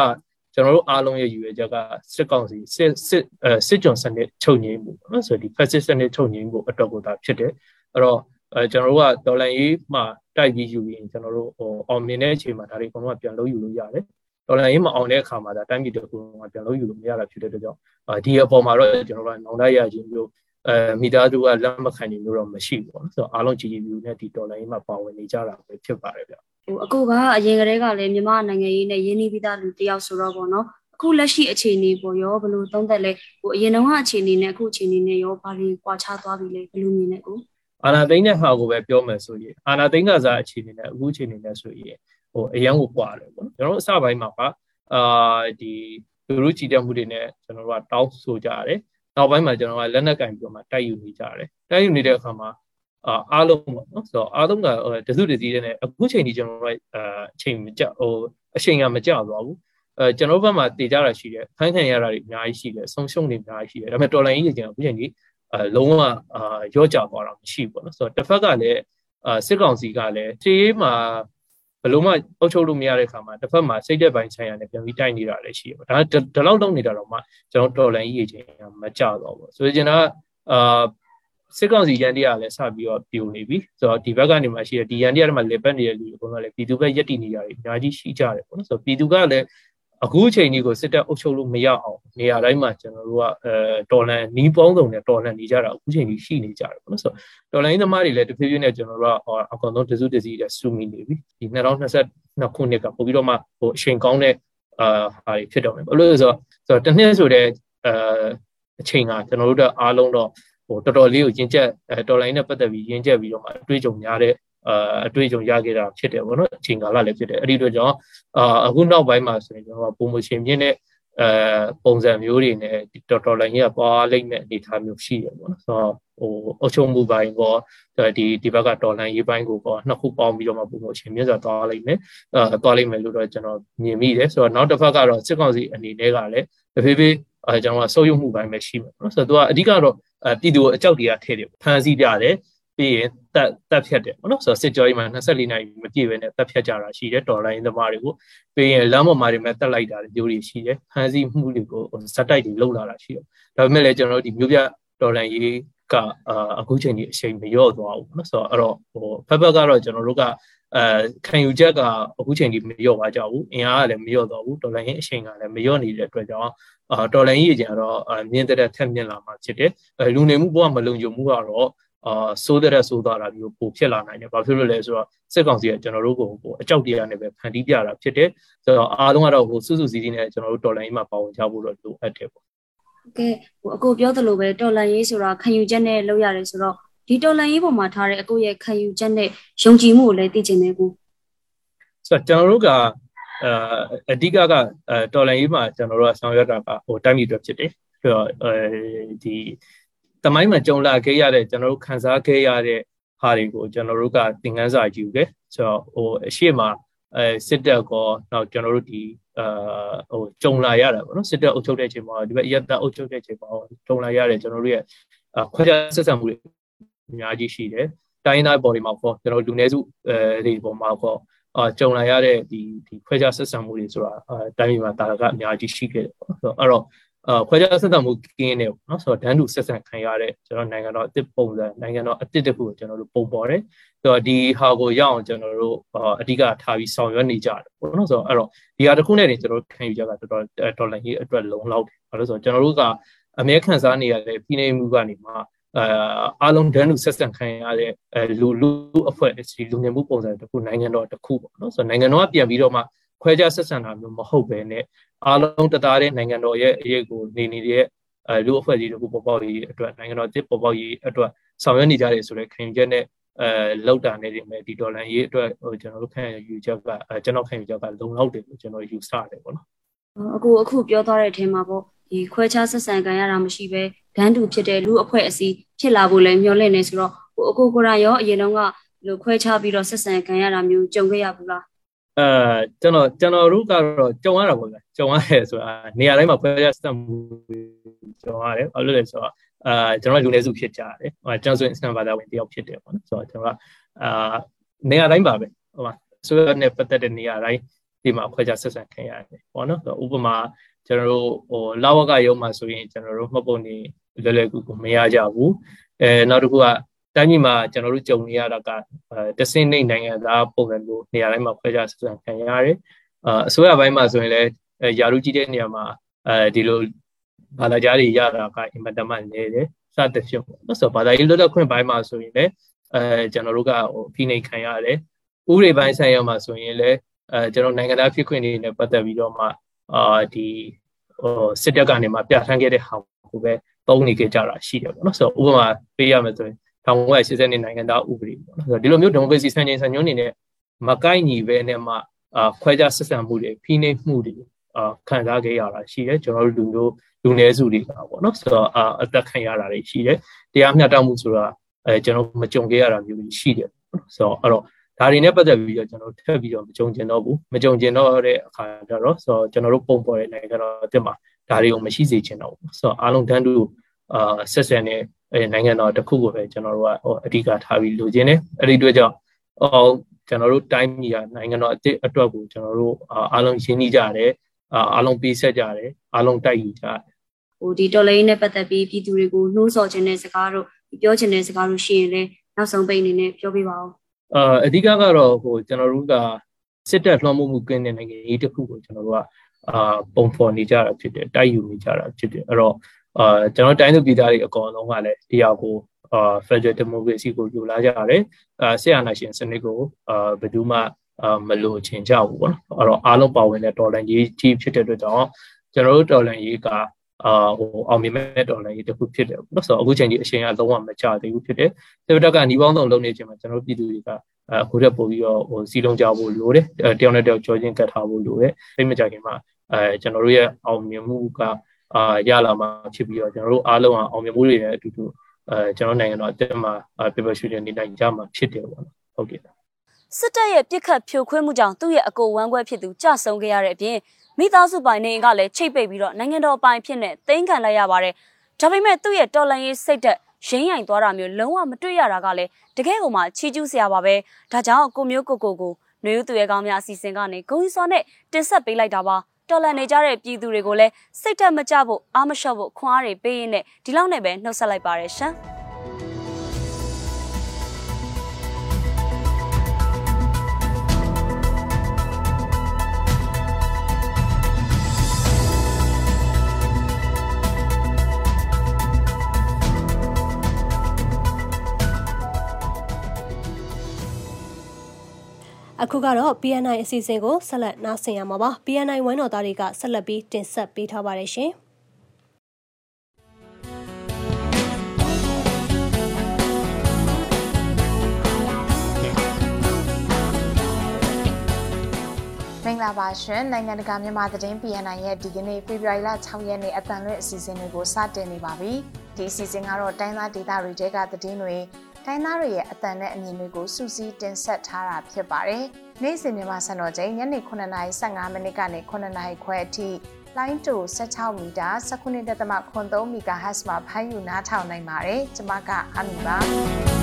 ကျွန်တော်တို့အားလုံးရဲ့ယူရချက်ကစစ်ကောင်စီစစ်စစ်အဲစစ်ကြုံစနစ်ချုပ်ငြိမ်းမှုနော်ဆိုတော့ဒီ fascist စနစ်ချုပ်ငြိမ်းမှုအတွက်ကိုဒါဖြစ်တယ်အဲ့တော့အဲကျွန်တော်တို့ကဒေါ်လာရေးမှာ တိုက်ပြီးယူရင်ကျွန်တော်တို့ဟိုအောင်မြင်တဲ့အချိန်မှာဒါတွေအကုန်လုံးပြန်လို့ယူလို့ရတယ်ဒေါ်လာရေးမအောင်တဲ့အခါမှာဒါတိုင်းပြည်တစ်ခုလုံးကပြန်လို့ယူလို့မရတာဖြစ်တဲ့အတွက်ကြောင့်ဒီအပေါ်မှာတော့ကျွန်တော်တို့ကနောက်လိုက်ရခြင်းမျိုးအဲမိသားစုကလက်မခံနိုင်လို့တော့မရှိဘူးပေါ့နော်ဆိုတော့အားလုံးကြည်ကြည်ပြူနဲ့ဒီဒေါ်လာရေးမှာပါဝင်နေကြတာပဲဖြစ်ပါတယ်ဗျဟိုအကူကအရင်ကတည်းကလည်းမြန်မာနိုင်ငံရေးနဲ့ရင်းနှီးပြီးသားလူတယောက်ဆိုတော့ပေါ့နော်အခုလက်ရှိအခြေအနေပေါ်ရောဘယ်လိုသုံးသပ်လဲဟိုအရင်တုန်းကအခြေအနေနဲ့အခုအခြေအနေနဲ့ရောဘာတွေကွာခြားသွားပြီလဲဘယ်လိုမြင်လဲကို အာနာသိန်းတဲ့ဟာကိုပဲပြောမယ်ဆိုရင်အာနာသိန်းကစားအခြေအနေနဲ့အခုအခြေအနေနဲ့ဆိုရင်ဟိုအရန်ကိုကွာတယ်ပေါ့နော်ကျွန်တော်တို့အစပိုင်းမှာကအာဒီလူလူကြည်တဲ့မှုတွေနဲ့ကျွန်တော်တို့ကတောင်းဆိုကြရတယ်နောက်ပိုင်းမှာကျွန်တော်ကလက်နက်ကင်ပြီးတော့မှတိုက်ယူနေကြတယ်တိုက်ယူနေတဲ့အခါမှာအာအားလုံးပေါ့နော်ဆိုတော့အားလုံးကတစုတစည်းတဲ့အခုချိန်ဒီကျွန်တော်တို့အာအချိန်မကြဟိုအချိန်ကမကြသွားဘူးအဲကျွန်တော်ဘက်မှာတည်ကြတာရှိတယ်ဖန်ခံရတာတွေအများကြီးရှိတယ်ဆုံးရှုံးတွေအများကြီးရှိတယ်ဒါပေမဲ့တော်လိုင်းကြီးကျွန်တော်အခုချိန်ကြီး အဲလုံးဝအာရော့ကြသွားတာမရှိဘူးပေါ့နော်ဆိုတော့တစ်ဖက်ကလည်းအာစစ်ကောင်စီကလည်းခြေမှာဘလို့မှအုပ်ချုပ်လို့မရတဲ့ခါမှာတစ်ဖက်မှာစိတ်သက်ပိုင်းဆိုင်ရာနဲ့ပြန်ပြီးတိုက်နေတာလည်းရှိတယ်ဒါဒီလောက်လုံးနေတာတော့မှကျွန်တော်တော်လန်ကြီးအချိန်မကြတော့ဘူးဆိုရင်တော့အာစစ်ကောင်စီရန်တရားလည်းစပြီးတော့ပြိုနေပြီဆိုတော့ဒီဘက်ကနေမှရှိတဲ့ဒီရန်တရားတွေမှာလေပတ်နေတဲ့လူတွေကတော့လည်းပြည်သူဘက်ယက်တီနေကြတယ်အများကြီးရှိကြတယ်ပေါ့နော်ဆိုတော့ပြည်သူကလည်း အခုအချိန်ကြီးကိုစစ်တပ်အုပ်ချုပ်လို့မရအောင်နေရာတိုင်းမှာကျွန်တော်တို့ကအဲတော်လန်နီးပေါင်းစုံနဲ့တော်လန်နေကြတာအခုအချိန်ကြီးရှိနေကြတယ်ပေါ့နော်ဆိုတော့တော်လန်ရေးသမားတွေလည်းတဖြည်းဖြည်းနဲ့ကျွန်တော်တို့ကအကောင်ဆုံးတစုတစည်းနဲ့စုမိနေပြီဒီ2022ခုနှစ်ကပို့ပြီးတော့မှဟိုအချိန်ကောင်းတဲ့အာဟာတွေဖြစ်တော့မယ်ဘာလို့လဲဆိုတော့ဆိုတော့တစ်နှစ်ဆိုတဲ့အဲအချိန်ကကျွန်တော်တို့အားလုံးတော့ဟိုတော်တော်လေးကိုရင်းချက်အဲတော်လိုင်းနဲ့ပတ်သက်ပြီးရင်းချက်ပြီးတော့မှအတွေ့အကြုံများတဲ့ အာအတွေ့အကြုံရခဲ့တာဖြစ်တယ်ပေါ့နော်အချိန်ကာလလည်းဖြစ်တယ်အဲ့ဒီအတွက်ကြောင့်အာအခုနောက်ပိုင်းမှာဆိုရင်ကျွန်တော်ကပုံမရှင်မြင့်တဲ့အဲပုံစံမျိုးတွေနဲ့တော်တော်လည်းကြီးကပွားလိမ့်မဲ့အနေအထားမျိုးရှိရပေါ့နော်ဆိုတော့ဟိုအုပ်ချုပ်မှုပိုင်းပေါ့ဒီဒီဘက်ကတော်လန်ရေးပိုင်းကိုပေါ့နှစ်ခုပေါင်းပြီးတော့မှပုံမရှင်မြင့်စွာသွားလိမ့်မယ်အဲသွားလိမ့်မယ်လို့တော့ကျွန်တော်မြင်မိတယ်ဆိုတော့နောက်တစ်ဖက်ကတော့စစ်ကောင်စီအနေနဲ့ကလည်းတဖြည်းဖြည်းအဲကျွန်တော်ကစိုးရုံမှုပိုင်းပဲရှိမှာနော်ဆိုတော့သူကအဓိကတော့ပြည်သူကိုအကြောက်တရားထည့်တယ်ဖန်ဆီးပြတယ် ပြီးရင်တက်တက်ဖြတ်တယ်ပေါ့နော်ဆိုတော့စစ်ကြောရေးမှာ24နိုင်မပြည့်ပဲနဲ့တက်ဖြတ်ကြတာရှိတယ်ဒေါ်လာရင်းသမားတွေကိုပြီးရင်လမ်းပေါ်မှာတွေမဲ့တက်လိုက်တာမျိုးတွေရှိတယ်ဖန်စီမှုတွေကိုဇက်တိုက်တွေလှုပ်လာတာရှိတယ်ဒါပေမဲ့လည်းကျွန်တော်တို့ဒီမျိုးပြဒေါ်လာရေးကအခုချိန်ကြီးအချိန်မလျော့သွားဘူးနော်ဆိုတော့အဲ့တော့ဟိုဖက်ဖက်ကတော့ကျွန်တော်တို့ကအဲခံယူချက်ကအခုချိန်ကြီးမလျော့ပါကြဘူးအင်အားကလည်းမလျော့တော့ဘူးဒေါ်လာရင်းအချိန်ကလည်းမလျော့နေတဲ့အတွက်ကြောင့်အာဒေါ်လာရင်းအချိန်ကတော့မြင့်တဲ့ထက်မြင့်လာမှာဖြစ်တယ်လူနေမှုဘဝမလုံခြုံမှုကတော့ အာစိုးတဲ့စိုးသွားတာမျိုးပိုဖြစ်လာနိုင်တယ်။ဘာဖြစ်လို့လဲဆိုတော့စစ်ကောင်စီကကျွန်တော်တို့ကိုဟိုအကြောက်တရားနဲ့ပဲဖန်တီးပြတာဖြစ်တယ်။ဆိုတော့အားလုံးကတော့ဟိုစုစုစည်းစည်းနဲ့ကျွန်တော်တို့တော်လိုင်းမှာပါဝင်ကြဖို့တော့လိုအပ်တယ်ပေါ့။ကဲဟိုအကိုပြောသလိုပဲတော်လန်ရေးဆိုတာခံယူချက်နဲ့လုပ်ရတယ်ဆိုတော့ဒီတော်လန်ရေးပေါ်မှာထားတဲ့အကိုရဲ့ခံယူချက်နဲ့ယုံကြည်မှုကိုလည်းသိချင်တယ်ကို။ဆိုတော့ကျွန်တော်တို့ကအာအဓိကကအဲတော်လန်ရေးမှာကျွန်တော်တို့ကဆောင်ရွက်တာကဟိုတိုင်းပြည်အတွက်ဖြစ်တယ်။ပြီးတော့အဲဒီ တမိုင်းမှာကြုံလာခဲ့ရတဲ့ကျွန်တော်တို့ခံစားခဲ့ရတဲ့ဟာတွေကိုကျွန်တော်တို့ကသင်ခန်းစာယူခဲ့ဆိုတော့ဟိုအရှိမအဲစစ်တပ်ကောနောက်ကျွန်တော်တို့ဒီအာဟိုကြုံလာရတာပေါ့နော်စစ်တပ်အုပ်ချုပ်တဲ့အချိန်မှာဒီဘက်ရက်တပ်အုပ်ချုပ်တဲ့အချိန်မှာကြုံလာရတဲ့ကျွန်တော်တို့ရဲ့ခွဲခြားဆက်ဆံမှုတွေအများကြီးရှိတယ်တိုင်းသားပေါ်တွေမှာပေါ့ကျွန်တော်လူနည်းစုအဲဒီပေါ်မှာပေါ့အာကြုံလာရတဲ့ဒီဒီခွဲခြားဆက်ဆံမှုတွေဆိုတာအဲတိုင်းပြည်မှာတာကအများကြီးရှိခဲ့တယ်ပေါ့နော်အဲ့တော့ အာခွဲခြားဆက်ဆံမှုကင်းနေပေါ့နော်ဆိုတော့ဒန်းတူဆက်ဆံခံရတဲ့ကျွန်တော်နိုင်ငံတော်အစ်စ်ပုံစံနိုင်ငံတော်အစ်စ်တစ်ခုကိုကျွန်တော်တို့ပုံပေါ်တယ်ဆိုတော့ဒီဟာကိုရအောင်ကျွန်တော်တို့အဓိကထားပြီးဆောင်ရွက်နေကြတယ်ပေါ့နော်ဆိုတော့အဲ့တော့ဒီဟာတစ်ခုနဲ့တင်ကျွန်တော်တို့ခံယူကြတာတော်တော်ဒေါ်လာကြီးအတွက်လုံလောက်တယ်ဘာလို့ဆိုတော့ကျွန်တော်တို့ကအမြဲခံစားနေရတဲ့ပြည်내မှုကနေမှအာအားလုံးဒန်းလူဆက်ဆံခံရတဲ့လူလူအဖွဲ့အစည်းလူငယ်မှုပုံစံတစ်ခုနိုင်ငံတော်တစ်ခုပေါ့နော်ဆိုတော့နိုင်ငံတော်ကပြန်ပြီးတော့မှ ခွဲခြားဆက်ဆံတာမျိုးမဟုတ်ပဲနဲ့အားလုံးတသားတဲ့နိုင်ငံတော်ရဲ့အရေးကိုနေနေတဲ့အဲလူအဖွဲ့အစည်းတို့ပေါ်ပေါက်ရေးအတွက်နိုင်ငံတော်တစ်ပေါ်ပေါက်ရေးအတွက်ဆောင်ရွက်နေကြတယ်ဆိုတဲ့ခင်ချက်နဲ့အဲလောက်တာနေနေမယ်ဒီဒေါ်လာရေးအတွက်ဟိုကျွန်တော်တို့ခံယူချက်ကအဲကျွန်တော်ခံယူချက်ကလုံလောက်တယ်လို့ကျွန်တော်ယူဆတယ်ပေါ့နော်အခုအခုပြောသွားတဲ့အထင်မှာပေါ့ဒီခွဲခြားဆက်ဆံခံရတာမရှိပဲဒန်းတူဖြစ်တဲ့လူအဖွဲ့အစည်းဖြစ်လာဖို့လည်းမျှော်လင့်နေဆိုတော့ဟိုအခုကိုရရောအရင်တော့ကလိုခွဲခြားပြီးတော့ဆက်ဆံခံရတာမျိုးကြုံခဲ့ရဘူးလား အဲကျွန်တော်ကျွန်တော်တို့ကတော့ကြုံရတာပေါ့ဗျာကြုံရတယ်ဆိုတာနေရာတိုင်းမှာဖွဲ့ရစက်မှုကြုံရတယ်ဘာလို့လဲဆိုတော့အာကျွန်တော်လူနည်းစုဖြစ်ကြတယ်ဟိုကျွန်တော်ဆိုရင်စတန်ဘာသာဝင်တယောက်ဖြစ်တယ်ပေါ့နော်ဆိုတော့ကျွန်တော်ကအာနေရာတိုင်းပါပဲဟိုမှာဆိုရနဲ့ပတ်သက်တဲ့နေရာတိုင်းဒီမှာဖွဲ့ကြဆက်ဆံခံရတယ်ပေါ့နော်ဥပမာကျွန်တော်တို့ဟိုလာဝကရုံမှာဆိုရင်ကျွန်တော်တို့မှတ်ပုံနေလွယ်လွယ်ကူကူမရကြဘူးအဲနောက်တစ်ခုက တိုင်းပြည်မှာကျွန်တော်တို့ကြုံနေရတာကတဆင်းနေနိုင်ငံသားပုံစံမျိုးနေရာတိုင်းမှာခွဲခြားဆက်ဆံခံရတယ်အအစိုးရဘိုင်းမှာဆိုရင်လည်းယာရုကြီးတဲ့နေရာမှာအဲဒီလိုဘာသာကြားတွေရတာကအင်မတန်မှနေတယ်စသဖြင့်ပေါ့ဆိုတော့ဘာသာရေးလွတ်လပ်ခွင့်ဘိုင်းမှာဆိုရင်လည်းအဲကျွန်တော်တို့ကဟိုဖိနှိပ်ခံရတယ်ဥပဒေပိုင်းဆိုင်ရာမှာဆိုရင်လည်းအဲကျွန်တော်နိုင်ငံသားဖြစ်ခွင့်တွေနဲ့ပတ်သက်ပြီးတော့မှအာဒီဟိုစစ်တပ်ကနေမှပြဋ္ဌာန်းခဲ့တဲ့ဟာကိုပဲသုံးနေကြကြတာရှိတယ်ပေါ့နော်ဆိုတော့ဥပမာပေးရမယ်ဆိုရင် 1980နှစ်နိုင်ငံသားဥပဒေပေါ့နော်ဆိုတော့ဒီလိုမျိုးဒီမိုကရေစီစံချိန်စံညွှန်းနေနဲ့မကိုက်ညီပဲနဲ့မှအာခွဲခြားဆက်ဆံမှုတွေဖိနှိပ်မှုတွေအာခံစားခဲ့ရတာရှိတယ်ကျွန်တော်တို့လူမျိုးလူနည်းစုတွေကပေါ့နော်ဆိုတော့အာအသက်ခံရတာတွေရှိတယ်တရားမျှတမှုဆိုတာအဲကျွန်တော်မကြုံခဲ့ရတာမျိုးရှိတယ်ဆိုတော့အဲ့တော့ဒါတွေနဲ့ပတ်သက်ပြီးတော့ကျွန်တော်ထပ်ပြီးတော့မကြုံကျင်တော့ဘူးမကြုံကျင်တော့တဲ့အခါကျတော့ဆိုတော့ကျွန်တော်တို့ပုံပေါ်တဲ့နိုင်ငံတော်အစ်မှာဒါတွေကိုမရှိစေချင်တော့ဘူးဆိုတော့အားလုံးတန်းတူအာဆက်ဆံတဲ့ အဲနိုင်ငံတော်တစ်ခုကိုပဲကျွန်တော်တို့ကဟိုအဓိကထားပြီးလိုချင်တယ်အဲ့ဒီအတွက်ကြောင့်ဟောကျွန်တော်တို့တိုင်းပြည်ကနိုင်ငံတော်အစ်အတွက်ကိုကျွန်တော်တို့အားလုံးရင်းနှီးကြတယ်အားလုံးပေးဆက်ကြတယ်အားလုံးတိုက်ယူကြတယ်ဟိုဒီတော်လိုင်းနဲ့ပတ်သက်ပြီးပြည်သူတွေကိုနှိုးဆော်ခြင်းတဲ့စကားတို့ပြောခြင်းတဲ့စကားတို့ရှိရင်လည်းနောက်ဆုံးပိတ်အနေနဲ့ပြောပြပါဦးအာအဓိကကတော့ဟိုကျွန်တော်တို့ကစစ်တပ်လွှမ်းမိုးမှုကင်းတဲ့နိုင်ငံရေးတစ်ခုကိုကျွန်တော်တို့ကအာပုံဖော်နေကြတာဖြစ်တယ်တိုက်ယူနေကြတာဖြစ်တယ်အဲ့တော့ အာကျွန်တော်တိုင်းသူပြည်သားတွေအကောင်လုံးကလည်းဒီဟာကိုအာ Federal Democracy ကိုယူလာကြရတယ်အာဆရာနာရှင်စနစ်ကိုအာဘယ်သူမှအာမလို့ချင်ကြဘူးပေါ့နော်အဲ့တော့အားလုံးပါဝင်တဲ့တော်လန်ရေးကြီးဖြစ်တဲ့အတွက်ကြောင့်ကျွန်တော်တို့တော်လန်ရေးကအာဟိုအောင်မြင်မဲ့တော်လိုင်းတစ်ခုဖြစ်တယ်ပေါ့နော်ဆိုတော့အခုချိန်ကြီးအချိန်ကလုံးဝမကျသေးဘူးဖြစ်တယ်စစ်တပ်ကညီပေါင်းဆောင်လုပ်နေချိန်မှာကျွန်တော်တို့ပြည်သူတွေကအခုတက်ပို့ပြီးတော့ဟိုစီလုံးကြဖို့လိုတယ်တယောက်နဲ့တယောက်ကြောချင်းကတ်ထားဖို့လိုတယ်သိမကြခင်မှာအဲကျွန်တော်တို့ရဲ့အောင်မြင်မှုက အာရလာမှာဖြစ်ပြီးတော့ကျွန်တော်တို့အားလုံးအောင်မြင်မှုတွေနဲ့အတူတူအဲကျွန်တော်နိုင်ငံတော်အတက်မှာ paper shooting နေနိုင်ကြမှာဖြစ်တယ်ပေါ့နော်ဟုတ်ကဲ့စစ်တပ်ရဲ့ပြစ်ခတ်ဖြိုခွင်းမှုကြောင့်သူ့ရဲ့အကိုဝမ်းခွဲဖြစ်သူကြဆုံခဲ့ရတဲ့အပြင်မိသားစုပိုင်နေအိမ်ကလည်းချိတ်ပိတ်ပြီးတော့နိုင်ငံတော်ပိုင်ဖြစ်နေသိမ်းခံလိုက်ရပါတယ်။ဒါပေမဲ့သူ့ရဲ့တော်လန်ရေးစိတ်သက်ရင်းရိုင်သွားတာမျိုးလုံးဝမတွေ့ရတာကလည်းတကယ်ကိုမှချီးကျူးစရာပါပဲဒါကြောင့်ကိုမျိုးကိုကိုကိုနှွေဦးသူရဲ့ကောင်းများအစီအစဉ်ကနေဂုံကြီးစောနဲ့တင်ဆက်ပေးလိုက်တာပါ တော်လန်နေကြတဲ့ပြည်သူတွေကိုလည်းစိတ်တက်မကြဖို့အားမလျှော့ဖို့ခွန်အားတွေပေးရင်းနဲ့ဒီလောက်နဲ့ပဲနှုတ်ဆက်လိုက်ပါရရှင် အခုကတော့ BNI အစီအစဉ်ကိုဆက်လက်နားဆင်ရမှာပါ BNI ဝိုင်းတော်သားတွေကဆက်လက်ပြီးတင်ဆက်ပေးထားပါတယ်ရှင်မင်္ဂလာပါရှင်နိုင်ငံတကာမြန်မာသတင်း PNI ရဲ့ဒီကနေ့ဖေဖော်ဝါရီလ6ရက်နေ့အတန်လွင့်အစီအစဉ်တွေကိုစတင်နေပါပြီဒီအစီအစဉ်ကတော့တိုင်းသားဒေသတွေတဲကသတင်းတွေ တိုင်းသားတွေရဲ့အတန်နဲ့အမြင်တွေကိုစူးစီးတင်ဆက်ထားတာဖြစ်ပါတယ်။နေ့စဉ်မြန်မာစံတော်ချိန်ညနေ9:15မိနစ်ကနေ9:00ခွဲအထိလိုင်းတူ16မီတာ19.3 MHz မှာဖမ်းယူနားထောင်နိုင်ပါတယ်။ကျွန်မကအမီပါ။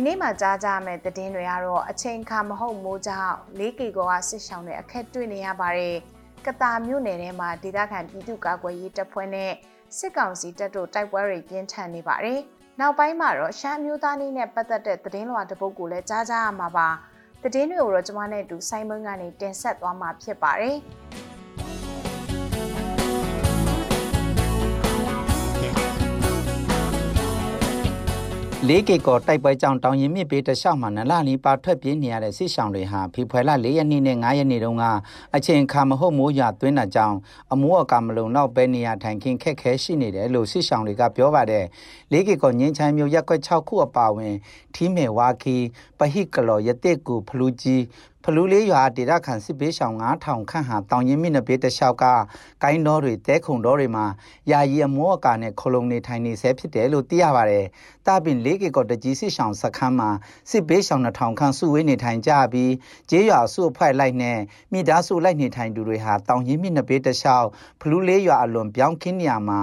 ဒီနေ့မှာကြားကြမယ့်သတင်းတွေကတော့အချိန်ခါမဟုတ်မိုးကြောင့် 4K ကောကစစ်ဆောင်တဲ့အခက်တွေ့နေရပါတယ်။ကတာမြို့နယ်ထဲမှာဒေသခံပြည်သူ့ကာကွယ်ရေးတပ်ဖွဲ့နဲ့စစ်ကောင်စီတပ်တို့တိုက်ပွဲတွေပြင်းထန်နေပါတယ်။နောက်ပိုင်းမှာတော့ရှမ်းမျိုးသားနေနဲ့ပတ်သက်တဲ့သတင်းလွှာတစ်ပုဒ်ကိုလည်းကြားကြရမှာပါ။သတင်းတွေကိုတော့ကျွန်မနဲ့အတူစိုင်းမွန်းကနေတင်ဆက်သွားမှာဖြစ်ပါတယ်။ လေးကေကောတိုက်ပွဲကြောင့်တောင်ရင်မြစ်ပေးတလျှောက်မှာနလနီပါထွက်ပြေးနေရတဲ့စစ်ဆောင်တွေဟာဖေဖွယ်လ၄ရက်နေ့နဲ့၅ရက်နေ့တုန်းကအချိန်ခါမဟုတ်မိုးရွာသွင်းတာကြောင့်အမိုးအကာမလုံတော့ပဲနေရထိုင်ခင်းခက်ခဲရှိနေတယ်လို့စစ်ဆောင်တွေကပြောပါတယ်လေးကေကောငင်းချိုင်းမျိုးရက်ွက်6ခုအပါဝင်ထီးမေဝါခီပဟိကလောယတိကူဖလူကြီးဖလူလေးရွာဒေသခံစစ်ပေးဆောင်9000ခန့်ဟာတောင်ရင်မြစ်နဘေးတလျှောက်ကကိုင်းတော်တွေတဲခုံတော်တွေမှာယာယီအမောအကာနဲ့ခလုံးနေထိုင်နေဆဲဖြစ်တယ်လို့သိရပါတယ်။တာပင်လေးကေကောတကြီးစစ်ဆောင်စခန်းမှာစစ်ပေးဆောင်2000ခန့်စုဝေးနေထိုင်ကြပြီးကျေးရွာစုအဖွဲ့လိုက်နဲ့မိသားစုလိုက်နေထိုင်သူတွေဟာတောင်ရင်မြစ်နဘေးတလျှောက်ဖလူလေးရွာအလွန်ပြောင်းခင်းနေရမှာ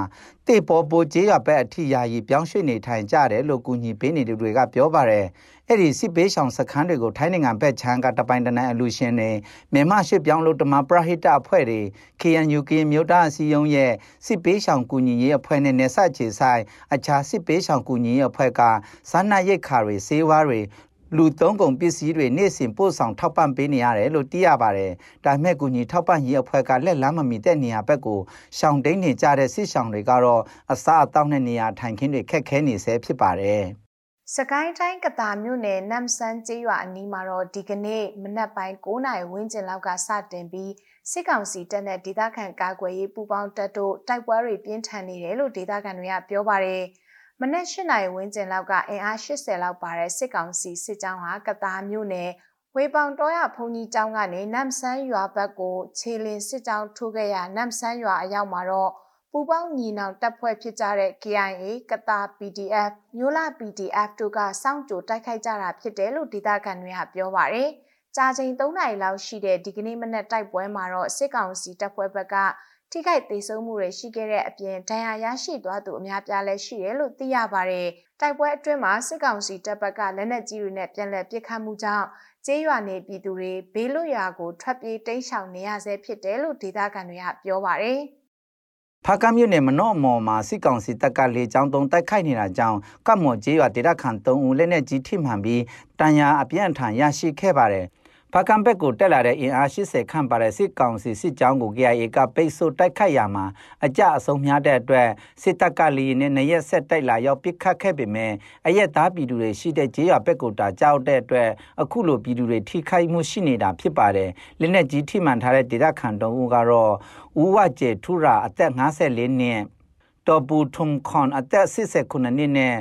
တေပေါ်ပိုကျေးရွာဘက်အထိယာယီပြောင်းရွှေ့နေထိုင်ကြတယ်လို့ကူညီပေးနေသူတွေကပြောပါတယ်။အဲ့ဒီစစ်ပေးဆောင်စခန်းတွေကိုထိုင်းနိုင်ငံဘက်ခြမ်းကတပိုင်တနိုင်အလူရှင်တွေမြန်မာရှစ်ပြောင်းလို့တမပရဟိတအဖွဲ့တွေ KNU ကရင်မြို့သားအစည်းအရုံးရဲ့စစ်ပေးဆောင်ကူညီရေးအဖွဲ့နဲ့နေဆက်ချေဆိုင်အခြားစစ်ပေးဆောင်ကူညီရေးအဖွဲ့ကစားနပ်ရိက္ခာတွေစေဝါတွေ လူသုံးကုန်ပစ္စည်းတွေနေ့စဉ်ပို့ဆောင်ထောက်ပံ့ပေးနေရတယ်လို့သိရပါတယ်။ဒါမဲ့ကူညီထောက်ပံ့ရေးအဖွဲ့ကလက်လန်းမမီတဲ့နေရာဘက်ကိုရှောင်တိန်နေကြတဲ့စစ်ဆောင်တွေကတော့အစားအသောက်နဲ့နေရာထိုင်ခင်းတွေခက်ခဲနေဆဲဖြစ်ပါတယ်။စကိုင်းတိုင်းကတာမြို့နယ်နမ်ဆန်းကျေးရွာအနီးမှာတော့ဒီကနေ့မနက်ပိုင်း9နာရီဝန်းကျင်လောက်ကစတင်ပြီးစစ်ကောင်စီတပ်နဲ့ဒေသခံကာကွယ်ရေးပူးပေါင်းတပ်တို့တိုက်ပွဲတွေပြင်းထန်နေတယ်လို့ဒေသခံတွေကပြောပါတယ်။ မနက်၈နာရီဝန်းကျင်လောက်ကအင်အား80လောက်ပါတဲ့စစ်ကောင်စီစစ်ကြောင်းဟာကတာမြို့နယ်ဝေပောင်တော်ရဖုန်ကြီးကျောင်းကနေနမ်ဆန်းရွာဘက်ကိုခြေလင်စစ်ကြောင်းထိုးခဲ့ရနမ်ဆန်းရွာအရောက်မှာတော့ပူပေါင်းညီနောင်တပ်ဖွဲ့ဖြစ်ကြတဲ့ KIA ကတာ PDF မျိုးလာ PDF တို့ကစောင့်ကြိုတိုက်ခိုက်ကြတာဖြစ်တယ်လို့ဒေသခံတွေကပြောပါရယ်။ကြာချိန်3နာရီလောက်ရှိတဲ့ဒီကနေ့မနက်တိုက်ပွဲမှာတော့စစ်ကောင်စီတပ်ဖွဲ့ဘက်က ထိခိုက်ဒေဆုံးမှုတွေရှိခဲ့တဲ့အပြင်ဒဏ်ရာရရှိသွားသူအများပြားလည်းရှိတယ်လို့သိရပါတယ်။တိုက်ပွဲအတွင်းမှာစစ်ကောင်စီတပ်ဘက်ကလက်နက်ကြီးတွေနဲ့ပြန်လည်ပစ်ခတ်မှုကြောင့်ကျေးရွာနေပြည်သူတွေဘေးလွတ်ရာကိုထွက်ပြေးတိမ်းရှောင်နေရဆဲဖြစ်တယ်လို့ဒေသခံတွေကပြောပါတယ်။ဖားကမြို့နယ်မနော့မော်မှာစစ်ကောင်စီတပ်ကလေကြောင်းတုံးတိုက်ခိုက်နေတာကြောင့်ကတ်မော်ကျေးရွာဒေသခံ3ဦးလက်နက်ကြီးထိမှန်ပြီးတန်ရာအပြန့်ထန်ရရှိခဲ့ပါတယ်။ ဖားကဘက်ကိုတက်လာတဲ့အင်အား80ခန့်ပါတဲ့စစ်ကောင်စီစစ်ကြောင်းကို KIA ကပိတ်ဆို့တိုက်ခိုက်ရမှာအကြအဆုံးများတဲ့အတွက်စစ်တပ်ကလီနဲ့နရက်ဆက်တိုက်လာရောက်ပစ်ခတ်ခဲ့ပေမဲ့အရက်သားပြည်သူတွေရှိတဲ့ကျေးရွာဘက်ကိုတာကြောက်တဲ့အတွက်အခုလိုပြည်သူတွေထိခိုက်မှုရှိနေတာဖြစ်ပါတယ်။လက်နက်ကြီးထိမှန်ထားတဲ့ဒေသခံတုံးဦးကတော့ဦးဝကျေထူရာအသက်54နှစ်တော်ပူထုံခွန်အသက်89နှစ်နဲ့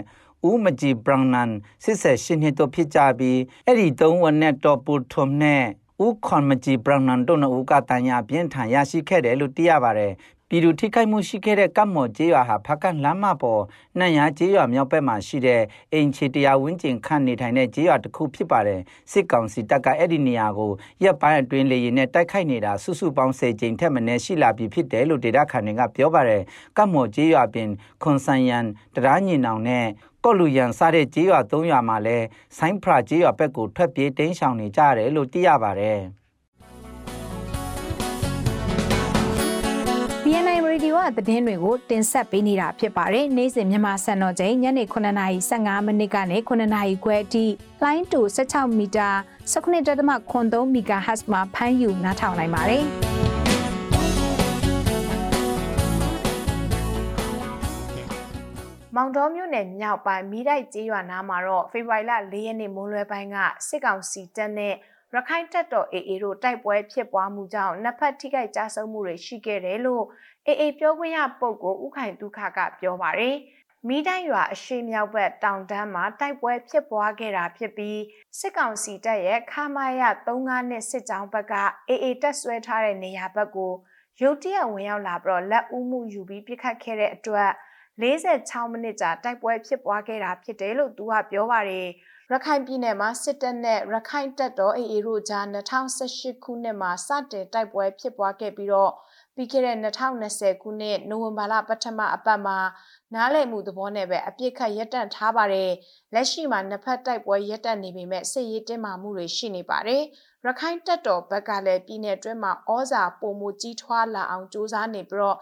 ဦးမကြီးဘရန်နန်88နှစ်တို့ဖြစ်ကြပြီးအဲ့ဒီသုံးဝနဲ့တော်ပူထုံနဲ့ဦးခွန်မကြီးဘရန်နန်တို့နှစ်ဦးကတန်ရာပြင်းထန်ရရှိခဲ့တယ်လို့သိရပါတယ်ပပြည်သူထိခိုက်မှုရှိခဲ့တဲ့ကပ်မော်ကျေးရွာဟာဖကန်လမ်းမပေါ်နှံ့ရကျေးရွာမြောက်ဘက်မှာရှိတဲ့အိမ်ချေတရာဝင်းကျင်ခန့်နေထိုင်တဲ့ကျေးရွာတစ်ခုဖြစ်ပါတယ်စစ်ကောင်စီတပ်ကအဲ့ဒီနေရာကိုရက်ပိုင်းအတွင်းလေရင်နဲ့တိုက်ခိုက်နေတာစုစုပေါင်း10ကြိမ်ထက်မနည်းရှိလာပြီဖြစ်တယ်လို့ဒေတာခန်တွေကပြောပါတယ်ကပ်မော်ကျေးရွာပင်ခွန်ဆန်ယန်တရာညင်နောင်နဲ့ ကော့လူရန်စားတဲ့ကျေးရွာ၃ရွာမှာလဲဆိုင်းဖရာကျေးရွာဘက်ကိုထွက်ပြေးတင်းရှောင်နေကြရတယ်လို့သိရပါတယ်။ BNI Radio ကသတင်းတွေကိုတင်ဆက်ပေးနေတာဖြစ်ပါတယ်။နေ့စဉ်မြန်မာစံတော်ချိန်ညနေ9:15မိနစ်ကနေ9:00ခွဲအထိလိုင်းတူ16မီတာ19.3 MHz မှာဖမ်းယူနားထောင်နိုင်ပါတယ်။ မောင်တော်မြို့နယ်မြောက်ပိုင်းမိတိုက်ကျေးရွာနားမှာတော့ဖေဖော်ဝါရီလ၄ရက်နေ့မိုးလွယ်ပိုင်းကစစ်ကောင်စီတပ်နဲ့ရခိုင်တပ်တော် AA တို့တိုက်ပွဲဖြစ်ပွားမှုကြောင့်နှစ်ဖက်ထိခိုက်ကြဆုံးမှုတွေရှိခဲ့တယ်လို့ AA ပြောခွင့်ရပုဂ္ဂိုလ်ဥခိုင်ဒုက္ခကပြောပါရယ်မိတိုင်းရွာအရှိမြောက်ဘက်တောင်တန်းမှာတိုက်ပွဲဖြစ်ပွားခဲ့တာဖြစ်ပြီးစစ်ကောင်စီတပ်ရဲ့ခမာယ35နှစ်စစ်ကြောင်းဘက်က AA တပ်ဆွဲထားတဲ့နေရာဘက်ကိုရုတ်တရက်ဝင်ရောက်လာပြီးတော့လက်ဦးမှုယူပြီးပြစ်ခတ်ခဲ့တဲ့အတွက် 46မိနစ်ကြာတိုက်ပွဲဖြစ်ပွားခဲ့တာဖြစ်တယ်လို့သူကပြောပါတယ်ရခိုင်ပြည်နယ်မှာစစ်တပ်နဲ့ရခိုင်တပ်တော် AA တို့ကြား2018ခုနှစ်မှာစတင်တိုက်ပွဲဖြစ်ပွားခဲ့ပြီးတော့ပြီးခဲ့တဲ့2020ခုနှစ်နိုဝင်ဘာလပထမအပတ်မှာနားလည်မှုသဘောနဲ့ပဲအပြစ်ခတ်ရပ်တန့်ထားပါတယ်လက်ရှိမှာနှစ်ဖက်တိုက်ပွဲရပ်တန့်နေပေမဲ့စစ်ရေးတင်းမာမှုတွေရှိနေပါတယ် ရခိုင်တပ်တော်ဘက်ကလည်းပြည်내အတွင်းမှာဩဇာပုံမှုကြီးထွားလာအောင်စူးစမ်းနေပြီးတော့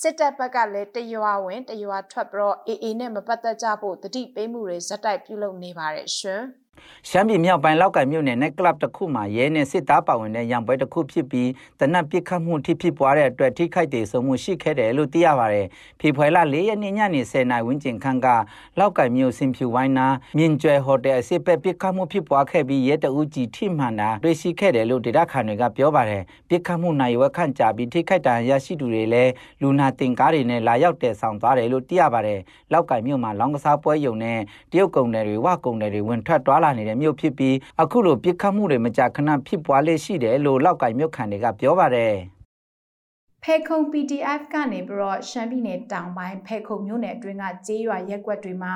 စစ်တပ်ဘက်ကလည်းတရွာဝင်တရွာထွက်ပြီးတော့အေအေနဲ့မပတ်သက်ကြဖို့တတိပေးမှုတွေဇက်တိုက်ပြုလုပ်နေပါတယ်ရှင်။ ရှမ်းပြည်မြောက်ပိုင်းလောက်ကမြို့နယ်နဲ့ကလပ်တစ်ခုမှာရဲနဲ့စစ်သားပါဝင်တဲ့ရံပွဲတစ်ခုဖြစ်ပြီးတနက်ပစ်ခတ်မှုထိဖြစ်ပွားတဲ့အတွက်ထိခိုက်ဒေဆုံးမှုရှိခဲ့တယ်လို့သိရပါတယ်။ဖေဖော်ဝါရီလ၄ရက်နေ့ညနေ10:00နာရီဝန်းကျင်ခန့်ကလောက်ကမြို့စင်ဖြူဝိုင်းနာမြင့်ကျွဲဟိုတယ်အစစ်ပက်ပစ်ခတ်မှုဖြစ်ပွားခဲ့ပြီးရဲတအူးကြီးထိမှန်တာတွေ့ရှိခဲ့တယ်လို့ဒေတာခန်တွေကပြောပါတယ်။ပစ်ခတ်မှုနိုင်ဝက်ခန့်ကြာပြီးထိခိုက်ဒဏ်ရာရရှိသူတွေလည်းလူနာတင်ကားတွေနဲ့လာရောက်တယ်ဆောင်သွားတယ်လို့သိရပါတယ်။လောက်ကမြို့မှာလောင်းကစားပွဲယုံနဲ့တရုတ်ကုံတွေဝကုံတွေဝင်ထွက်သွားလာနေတဲ့မြို့ဖြစ်ပြီးအခုလိုပြစ်ခတ်မှုတွေမကြာခဏဖြစ်ပွားလေရှိတယ်လို့လောက်ကင်မြို့ခံတွေကပြောပါတယ်ဖေခုံ PDF ကနေပြီးတော့ရှမ်းပြည်နယ်တောင်ပိုင်းဖေခုံမြို့နယ်အတွင်းကကျေးရွာရက်ကွက်တွေမှာ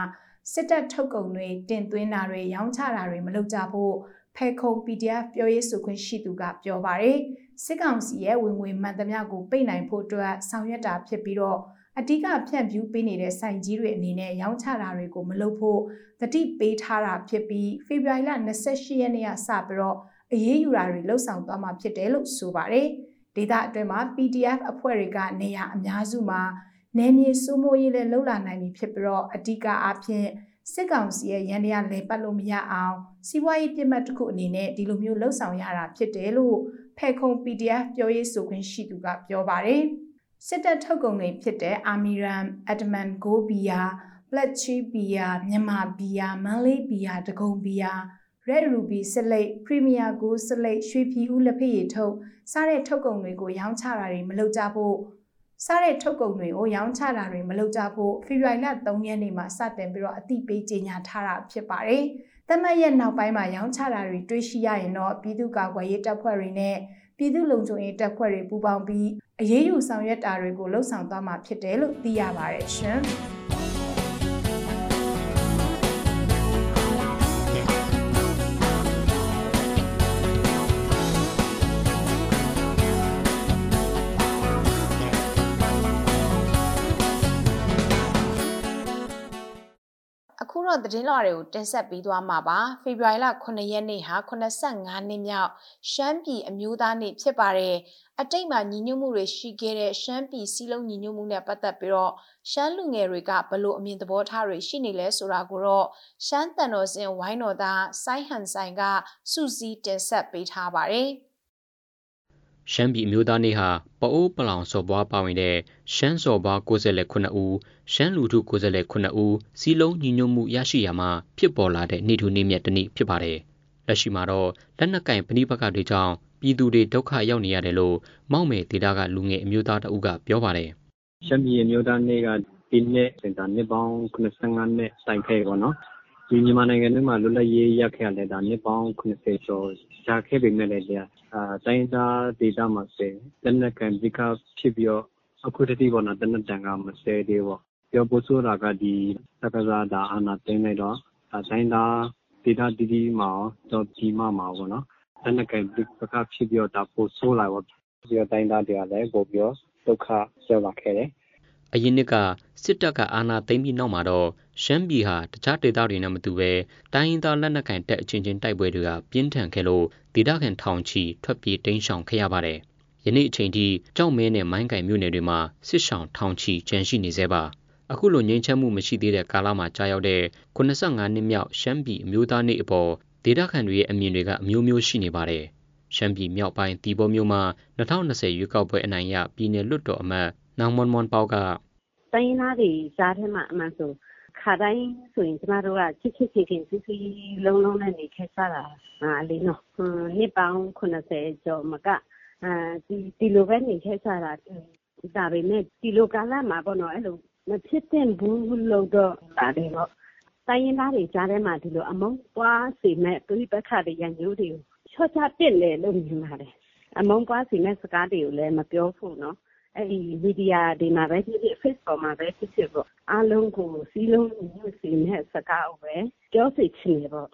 စစ်တပ်ထုတ်ကုန်တွေတင်သွင်းတာတွေရောင်းချတာတွေမလုပ်ကြဖို့ဖေခုံ PDF ပြောရေးဆိုခွင့်ရှိသူကပြောပါတယ်စစ်ကောင်စီရဲ့ဝင်ငွေမှန်သမျှကိုပိတ်နိုင်ဖို့အတွက်ဆောင်ရွက်တာဖြစ်ပြီးတော့ အဓိကဖြန့်ဖြူးပေးနေတဲ့စိုင်ကြီးတွေအနေနဲ့ရောင်းချတာတွေကိုမလုပ်ဖို့တတိပေးထားတာဖြစ်ပြီးဖေဖော်ဝါရီလ28ရက်နေ့ကစပြီးတော့အရေးယူတာတွေလှုပ်ဆောင်သွားမှာဖြစ်တယ်လို့ဆိုပါတယ်။ဒေသအတွင်းမှာ PDF အဖွဲ့တွေကနေရာအများစုမှာနယ်မြေစိုးမိုးရေးလည်းလှုပ်လာနိုင်ပြီဖြစ်ပြီးတော့အဓိကအားဖြင့်စစ်ကောင်စီရဲ့ရန်တရားလဲပတ်လို့မရအောင်စီးပွားရေးပြစ်မှတ်တစ်ခုအနေနဲ့ဒီလိုမျိုးလှုပ်ဆောင်ရတာဖြစ်တယ်လို့ဖဲခုံ PDF ပြောရေးဆိုခွင့်ရှိသူကပြောပါတယ်။ စစ်တပ်ထုတ်ကုန်တွေဖြစ်တဲ့ Amiram, Adman Go Beer, Black Chip Beer, မြန်မာ Beer, Malay Beer, တကုံ Beer, Red Ruby စလိတ် Premier Go စလိတ်ရွှေပြည်ဦးလက်ဖက်ရည်ထုတ်စားတဲ့ထုတ်ကုန်တွေကိုရောင်းချတာတွေမလုပ်ကြဖို့စားတဲ့ထုတ်ကုန်တွေကိုရောင်းချတာတွေမလုပ်ကြဖို့ဖေဖော်ဝါရီလ3ရက်နေ့မှာစတင်ပြီးတော့အသိပေးကြေညာထားတာဖြစ်ပါတယ်။တမတ်ရဲ့နောက်ပိုင်းမှာရောင်းချတာတွေတွေ့ရှိရရင်တော့ပြည်သူ့ကာကွယ်ရေးတပ်ဖွဲ့တွေနဲ့ပြည်သူ့လုံခြုံရေးတပ်ဖွဲ့တွေပူးပေါင်းပြီး အရေးယူဆောင်ရွက်တာတွေကိုလှုံ့ဆော်သွားမှာဖြစ်တယ်လို့သိရပါတယ်ရှင်။အခုတော့သတင်းလွှာတွေကိုတင်ဆက်ပေးသွားမှာပါဖေဖော်ဝါရီလ9ရက်နေ့ဟာ85နှစ်မြောက်ရှမ်းပြည်အမျိုးသားနေ့ဖြစ်ပါတယ် အတိတ်မှာညီညွတ်မှုတွေရှိခဲ့တဲ့ရှမ်းပြည်စီးလုံးညီညွတ်မှုနဲ့ပတ်သက်ပြီးတော့ရှမ်းလူငယ်တွေကဘလို့အမြင်သဘောထားတွေရှိနေလဲဆိုတာကိုတော့ရှမ်းတန်တော်စင်ဝိုင်းတော်သားစိုင်းဟန်ဆိုင်ကစူစီတင်ဆက်ပေးထားပါတယ်ရှမ်းပြည်မျိုးသားနေ့ဟာပအိုးပလောင်စော်ဘွားပါဝင်တဲ့ရှမ်းစော်ဘွား69ဦးရှမ်းလူထု69ဦးစီလုံးညီညွတ်မှုရရှိရမှာဖြစ်ပေါ်လာတဲ့နေ့ထူးနေ့မြတ်တစ်နေ့ဖြစ်ပါတယ်။လက်ရှိမှာတော့လက်နက်ကင်ပဏိပကတွေကြောင့် ပြည်သူတွေဒုက္ခရောက်နေရတယ်လို့မောက်မယ်ဒေတာကလူငယ်အမျိုးသားတအုပ်ကပြောပါတယ်။ရှမ်းပြည်အမျိုးသားနေ့ကဒီနေ့စင်တာနှစ်ပေါင်း85နှစ်ဆိုင်ခဲ့ပေါ့နော်။ဒီမြန်မာနိုင်ငံထဲမှာလွတ်လပ်ရေးရခဲ့တဲ့ဒါနှစ်ပေါင်း80ကျော်ကြာခဲ့ပေမဲ့လည်းအာတိုင်းသားဒေတာမှာဆိုလက်နက်ကင်ပဏိကဖြစ်ပြီးတော့အခုတတိပေါ့နော်တနက်တန်ကမဆဲသေးပေါ့ပြောပို့ဆိုတာကဒီတက္ကသဒါအာနာသိမ့်လိုက်တော့တိုင်းသားဒေတာတီတီမှာတော့ဒီမှာမှာပေါ့နော် တနက်ကဒီပကဖြစ်ပြီးတော့ပို့ဆိုးလာပေါ့ပြီးတော့တိုင်းသားတွေကလည်းပို့ပြီးဒုက္ခရောက်လာခဲ့တယ်အရင်နှစ်ကစစ်တပ်ကအာဏာသိမ်းပြီးနောက်မှာတော့ရှမ်းပြည်ဟာတခြားဒေသတွေနဲ့မတူဘဲတိုင်းရင်းသားလက်နက်ကိုင်တပ်အချင်းချင်းတိုက်ပွဲတွေကပြင်းထန်ခဲ့လို့ဒေသခံထောင်ချီထွက်ပြေးတိမ်းရှောင်ခဲ့ရပါတယ်။ယနေ့အချိန်ထိကြောက်မဲနဲ့မိုင်းကင်မြို့နယ်တွေမှာစစ်ရှောင်ထောင်ချီကျန်ရှိနေသေးပါ။အခုလိုငြိမ်းချမ်းမှုမရှိသေးတဲ့ကာလမှာကြာရောက်တဲ့85နှစ်မြောက်ရှမ်းပြည်အမျိုးသားနေ့အပေါ် ဒေသခံတွေရဲ့အမြင်တွေကအမျိုးမျိုးရှိနေပါတယ်။ရှမ်းပြည်မြောက်ပိုင်းတီဘောမြို့မှာ2020ရွေးကောက်ပွဲအနိုင်ရပြည်내လွတ်တော်အမတ်နောင်မွန်မွန်ပေါကတိုင်းရင်းသားတွေကြားထဲမှာအမှန်ဆိုခါတိုင်းဆိုရင်ကျမတို့ကချစ်ချစ်ခင်ခင်စီစီလုံးလုံးနဲ့နေခဲ့ကြတာအာလေးနော်နှစ်ပေါင်း80ကျော်မကအဲဒီဒီလိုပဲနေခဲ့ကြတာဒါပေမဲ့ဒီလိုကာလမှာပေါ့နော်အဲ့လိုမဖြစ်တဲ့ဘူးလို့တော့ဒါတွေတော့ တိုင်းရင်းသားတွေကြားထဲမှာ ဒီလိုအမုန်းပွားစေမဲ့ပြိပခါတွေ ရန်မျိုးတွေကိုချော့ချပစ်လေလို့ မြင်ပါတယ် အမုန်းပွားစေမဲ့စကားတွေကိုလည်း မပြောဖို့နော် အဲ့ဒီ မီဒီယာတွေမှာပဲဖြစ်ဖြစ် Facebook မှာပဲဖြစ်ဖြစ်ပေါ့ အားလုံးကိုစီးလုံးညွှန်စီနဲ့စကားကိုပဲ ပြောစီချင်တယ်ပေါ့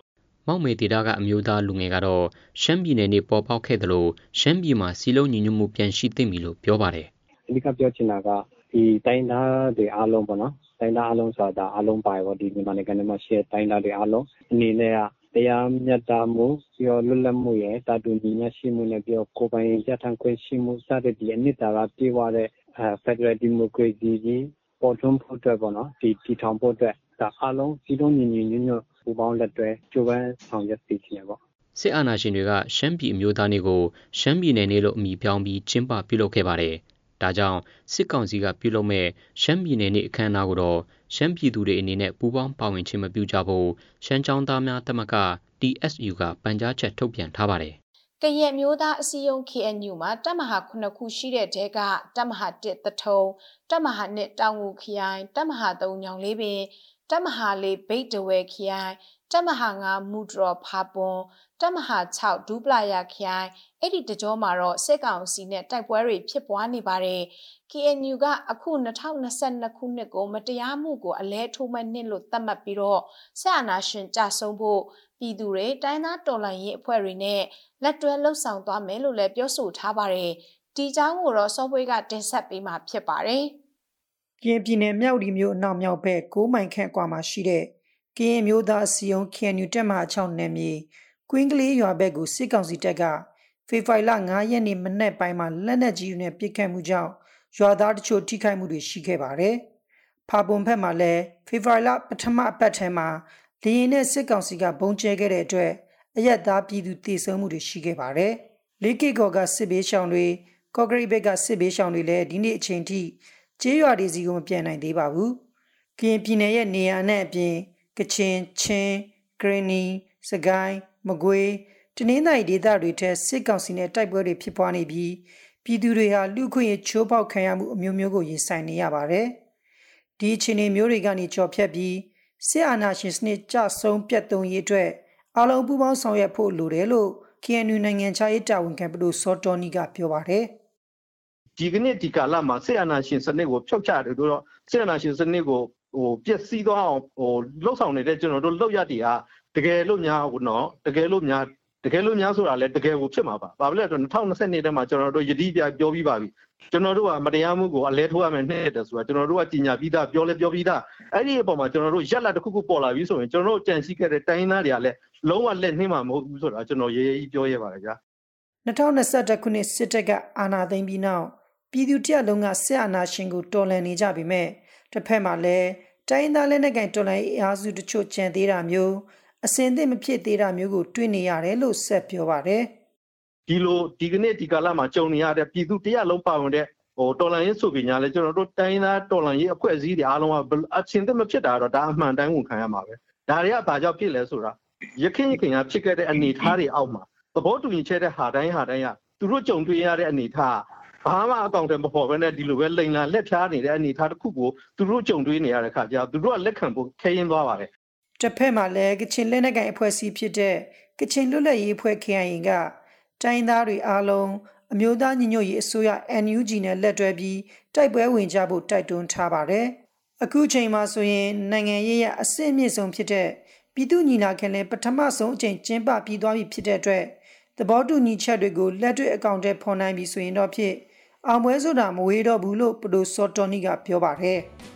မောက်မေဒေတာကအမျိုးသားလူငယ်ကတော့ ရှမ်းပြည်နယ်နေပေါ်ပေါက်ခဲ့တယ်လို့ရှမ်းပြည်မှာစီလုံးညီညွတ်မှု ပြန်ရှိသိပြီလို့ ပြောပါတယ် အဓိက ပြောချင်တာက ဒီတိုင်းသားတွေအားလုံးပေါ့နော်တိုင်းသားအားလုံးဆိုတာအားလုံးပါရောဒီမြန်မာနိုင်ငံမှာရှိတဲ့တိုင်းသားတွေအားလုံးအနေနဲ့ကတရားမျှတမှုပြီးတော့လွတ်လပ်မှုရယ်တာတူညီမျှရှိမှုနဲ့ပြီးတော့ကိုယ်ပိုင်ပြဋ္ဌာန်းခွင့်ရှိမှုစတဲ့ဒီအနှစ်သာရပြေဝတဲ့အဲ Federal Democracy ကြီးပေါ်ထွန်းဖို့အတွက်ပေါ့နော်ဒီတည်ထောင်ဖို့အတွက်ဒါအားလုံးစီးလုံးညီညီညွတ်ညွတ်ပူးပေါင်းလက်တွဲကြိုးပမ်းဆောင်ရွက်သိချင်တယ်ပေါ့စစ်အာဏာရှင်တွေကရှမ်းပြည်အမျိုးသားတွေကိုရှမ်းပြည်နယ်နေလို့အမည်ပြောင်းပြီးကျင်းပပြုလုပ်ခဲ့ပါတယ်။ ဒါကြောင့်စစ်ကောင်စီကပြုလုပ်မဲ့ရှမ်းပြည်နယ်နေ့အခမ်းအနားကိုတော့ရှမ်းပြည်သူတွေအနေနဲ့ပူးပေါင်းပါဝင်ခြင်းမပြုကြဖို့ရှမ်းကျောင်းသားများတမက TSU ကပန်ကြားချက်ထုတ်ပြန်ထားပါတယ်။ကရက်မျိုးသားအစည်းအရုံး KNU မှာတပ်မဟာ9ခုရှိတဲ့တဲကတပ်မဟာ1တထုံတပ်မဟာ2တောင်ငူခရိုင်တပ်မဟာ3ညောင်လေးပင်တပ်မဟာ4ဘိတ်တဝဲခရိုင်တပ်မဟာ9မူဒရော်ဖာပွန် တပ်မဟာ6ဒူပလာယာခရိုင်အဲ့ဒီတကြောမှာတော့စစ်ကောင်စီနဲ့တိုက်ပွဲတွေဖြစ်ပွားနေပါတယ် KNU ကအခု2022ခုနှစ်ကိုမတရားမှုကိုအလဲထိုးမဲ့နှစ်လို့သတ်မှတ်ပြီးတော့ဆက်အာဏာရှင်ကြဆုံးဖို့ပြည်သူတွေတိုင်းသားတော်လှန်ရေးအဖွဲ့တွေနဲ့လက်တွဲလှုပ်ဆောင်သွားမယ်လို့လည်းပြောဆိုထားပါတယ်ဒီကြောင်းကိုတော့စောပွေးကတင်ဆက်ပေးမှာဖြစ်ပါတယ်ကရင်ပြည်နယ်မြောက်ဒီမြို့အနောက်မြောက်ဘက်6မိုင်ခန့်ကွာမှာရှိတဲ့ကရင်မျိုးသားစီယုံ KNU တက်မှ6နယ်မြေ ကွင်းကလေးရွာဘက်ကိုစစ်ကောင်စီတပ်ကဖေဖော်ဝါရီလ9ရက်နေ့မနက်ပိုင်းမှာလက်နက်ကြီးတွေနဲ့ပစ်ခတ်မှုကြောင့်ရွာသားတချို့ထိခိုက်မှုတွေရှိခဲ့ပါတယ်။ဖာပွန်ဘက်မှာလည်းဖေဖော်ဝါရီလပထမအပတ်ထဲမှာလေရင်နဲ့စစ်ကောင်စီကဘုံကျဲခဲ့တဲ့အတွက်အရက်သားပြည်သူတည်ဆုံမှုတွေရှိခဲ့ပါတယ်။လေးကေကော်ကစစ်ဘေးရှောင်တွေကော့ဂရိတ်ဘက်ကစစ်ဘေးရှောင်တွေလည်းဒီနေ့အချိန်ထိကျေးရွာတွေစီကိုမပြန်နိုင်သေးပါဘူး။ကရင်ပြည်နယ်ရဲ့နေရာနဲ့အပြင်ကချင်ချင်းဂရင်းနီစကိုင်း မကွေးတနင်္သာရီဒေသတွေထက်စစ်ကောင်စီနဲ့တိုက်ပွဲတွေဖြစ်ပွားနေပြီးပြည်သူတွေဟာလူခွင့်ရချိုးပေါက်ခံရမှုအမျိုးမျိုးကိုရင်ဆိုင်နေရပါတယ်။ဒီအခြေအနေမျိုးတွေကနေကြော်ဖြတ်ပြီးစစ်အာဏာရှင်စနစ်ကြဆုံးပြတ်သုံးရေးအတွက်အလုံးပူးပေါင်းဆောင်ရွက်ဖို့လိုတယ်လို့ KNU နိုင်ငံခြားရေးတာဝန်ခံပဒိုစောတော်နီကပြောပါတယ်။ဒီကနေ့ဒီကာလမှာစစ်အာဏာရှင်စနစ်ကိုဖျောက်ချတယ်လို့တော့စစ်အာဏာရှင်စနစ်ကိုဟိုပျက်စီးသွားအောင်ဟိုလှုပ်ဆောင်နေတဲ့ကျွန်တော်တို့လှုပ်ရတည်ဟာ တကယ်လို့များဟိုနော်တကယ်လို့များတကယ်လို့များဆိုတာလဲတကယ်ကိုဖြစ်မှာပါ။ဘာဖြစ်လဲဆိုတော့2020ထဲမှာကျွန်တော်တို့ယတိပြပြောပြီးပါပြီ။ကျွန်တော်တို့ကမတရားမှုကိုအလဲထိုးရမယ်နဲ့တယ်ဆိုတာကျွန်တော်တို့ကကြီးညာပြီးသားပြောလဲပြောပြီးသားအဲ့ဒီအပေါ်မှာကျွန်တော်တို့ရက်လက်တစ်ခုခုပေါ်လာပြီဆိုရင်ကျွန်တော်တို့ကြံစည်ခဲ့တဲ့တိုင်းသားတွေကလည်းလုံးဝလက်နှင်းမှာမဟုတ်ဘူးဆိုတာကျွန်တော်ရေးရေးပြောရပါတယ်ဗျာ2021ခုနှစ်စစ်တပ်ကအာဏာသိမ်းပြီးနောက်ပြည်သူတရက်လုံးကစစ်အာဏာရှင်ကိုတော်လှန်နေကြပြီမဲ့တစ်ဖက်မှာလည်းတိုင်းသားလက်နက်ကင်တော်လှန်ရေးအားစုတချို့ကြံသေးတာမျိုး အစင်သင့်မဖြစ်သေးတာမျိုးကိုတွေ့နေရတယ်လို့ဆက်ပြောပါတယ်ဒီလိုဒီကနေ့ဒီကာလမှာကြုံနေရတဲ့ပြည်သူတရက်လုံးပါဝင်တဲ့ဟိုတော်လန်ရေးဆိုပြီးညာလဲကျွန်တော်တို့တိုင်းသားတော်လန်ရေးအဖွဲ့အစည်းတွေအားလုံးကအချင်းသက်မဖြစ်တာတော့ဒါအမှန်တိုင်းဝန်ခံရမှာပဲဒါတွေကဘာကြောင့်ဖြစ်လဲဆိုတာရခင်ရခင်ကဖြစ်ခဲ့တဲ့အနေအထားတွေအောက်မှာသဘောတူညီချက်တဲ့ဟာတိုင်းဟာတိုင်းကသူတို့ကြုံတွေ့ရတဲ့အနေအထားဘာမှအကောင့်တွေမပေါ်ဘဲနဲ့ဒီလိုပဲလိန်လာလက်ဖြားနေတဲ့အနေအထားတစ်ခုကိုသူတို့ကြုံတွေ့နေရတဲ့ခါကျသူတို့ကလက်ခံဖို့ခဲရင်သွားပါတယ် တစ်ဖက်မှာလည်းကချင်လက်နက်ကိုင်အဖွဲ့အစည်းဖြစ်တဲ့ကချင်လွတ်လပ်ရေးအဖွဲ့ KIA ကတိုင်းသားတွေအားလုံးအမျိုးသားညီညွတ်ရေးအစိုးရ NUG နဲ့လက်တွဲပြီးတိုက်ပွဲဝင်ကြဖို့တိုက်တွန်းထားပါတယ်။အခုချိန်မှာဆိုရင်နိုင်ငံရေးရအဆင့်အမြင့်ဆုံးဖြစ်တဲ့ပြည်သူညီလာခံလည်းပထမဆုံးအကြိမ်ကျင်းပပြီးသွားပြီဖြစ်တဲ့အတွက်သဘောတူညီချက်တွေကိုလက်တွေ့အကောင့်ထဲဖော်နိုင်ပြီဆိုရင်တော့ဖြစ်အောင်ပွဲဆိုတာမဝေးတော့ဘူးလို့ပရိုစော်တော်နီကပြောပါတယ်။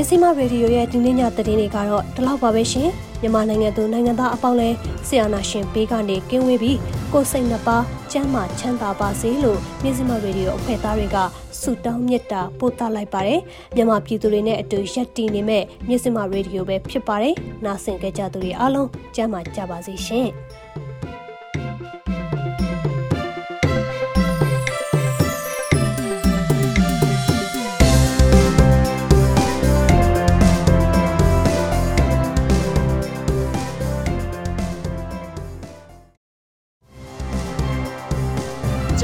မြစီမရေဒီယိုရဲ့ဒီနေ့ညသတင်းတွေကတော့ဒီလောက်ပါပဲရှင်မြန်မာနိုင်ငံသူနိုင်ငံသားအပေါင်းလဲဆီယနာရှင်ဘေးကနေကင်းဝေးပြီးကိုစိတ်နှပါကျမ်းမာချမ်းသာပါစေလို့မြစီမရေဒီယိုအဖွဲ့သားတွေကဆုတောင်းမေတ္တာပို့သလိုက်ပါတယ်မြန်မာပြည်သူတွေနဲ့အတူရက်တည်နေမဲ့မြစီမရေဒီယိုပဲဖြစ်ပါတယ်နားဆင်ကြကြသူတွေအားလုံးကျမ်းမာကြပါစေရှင်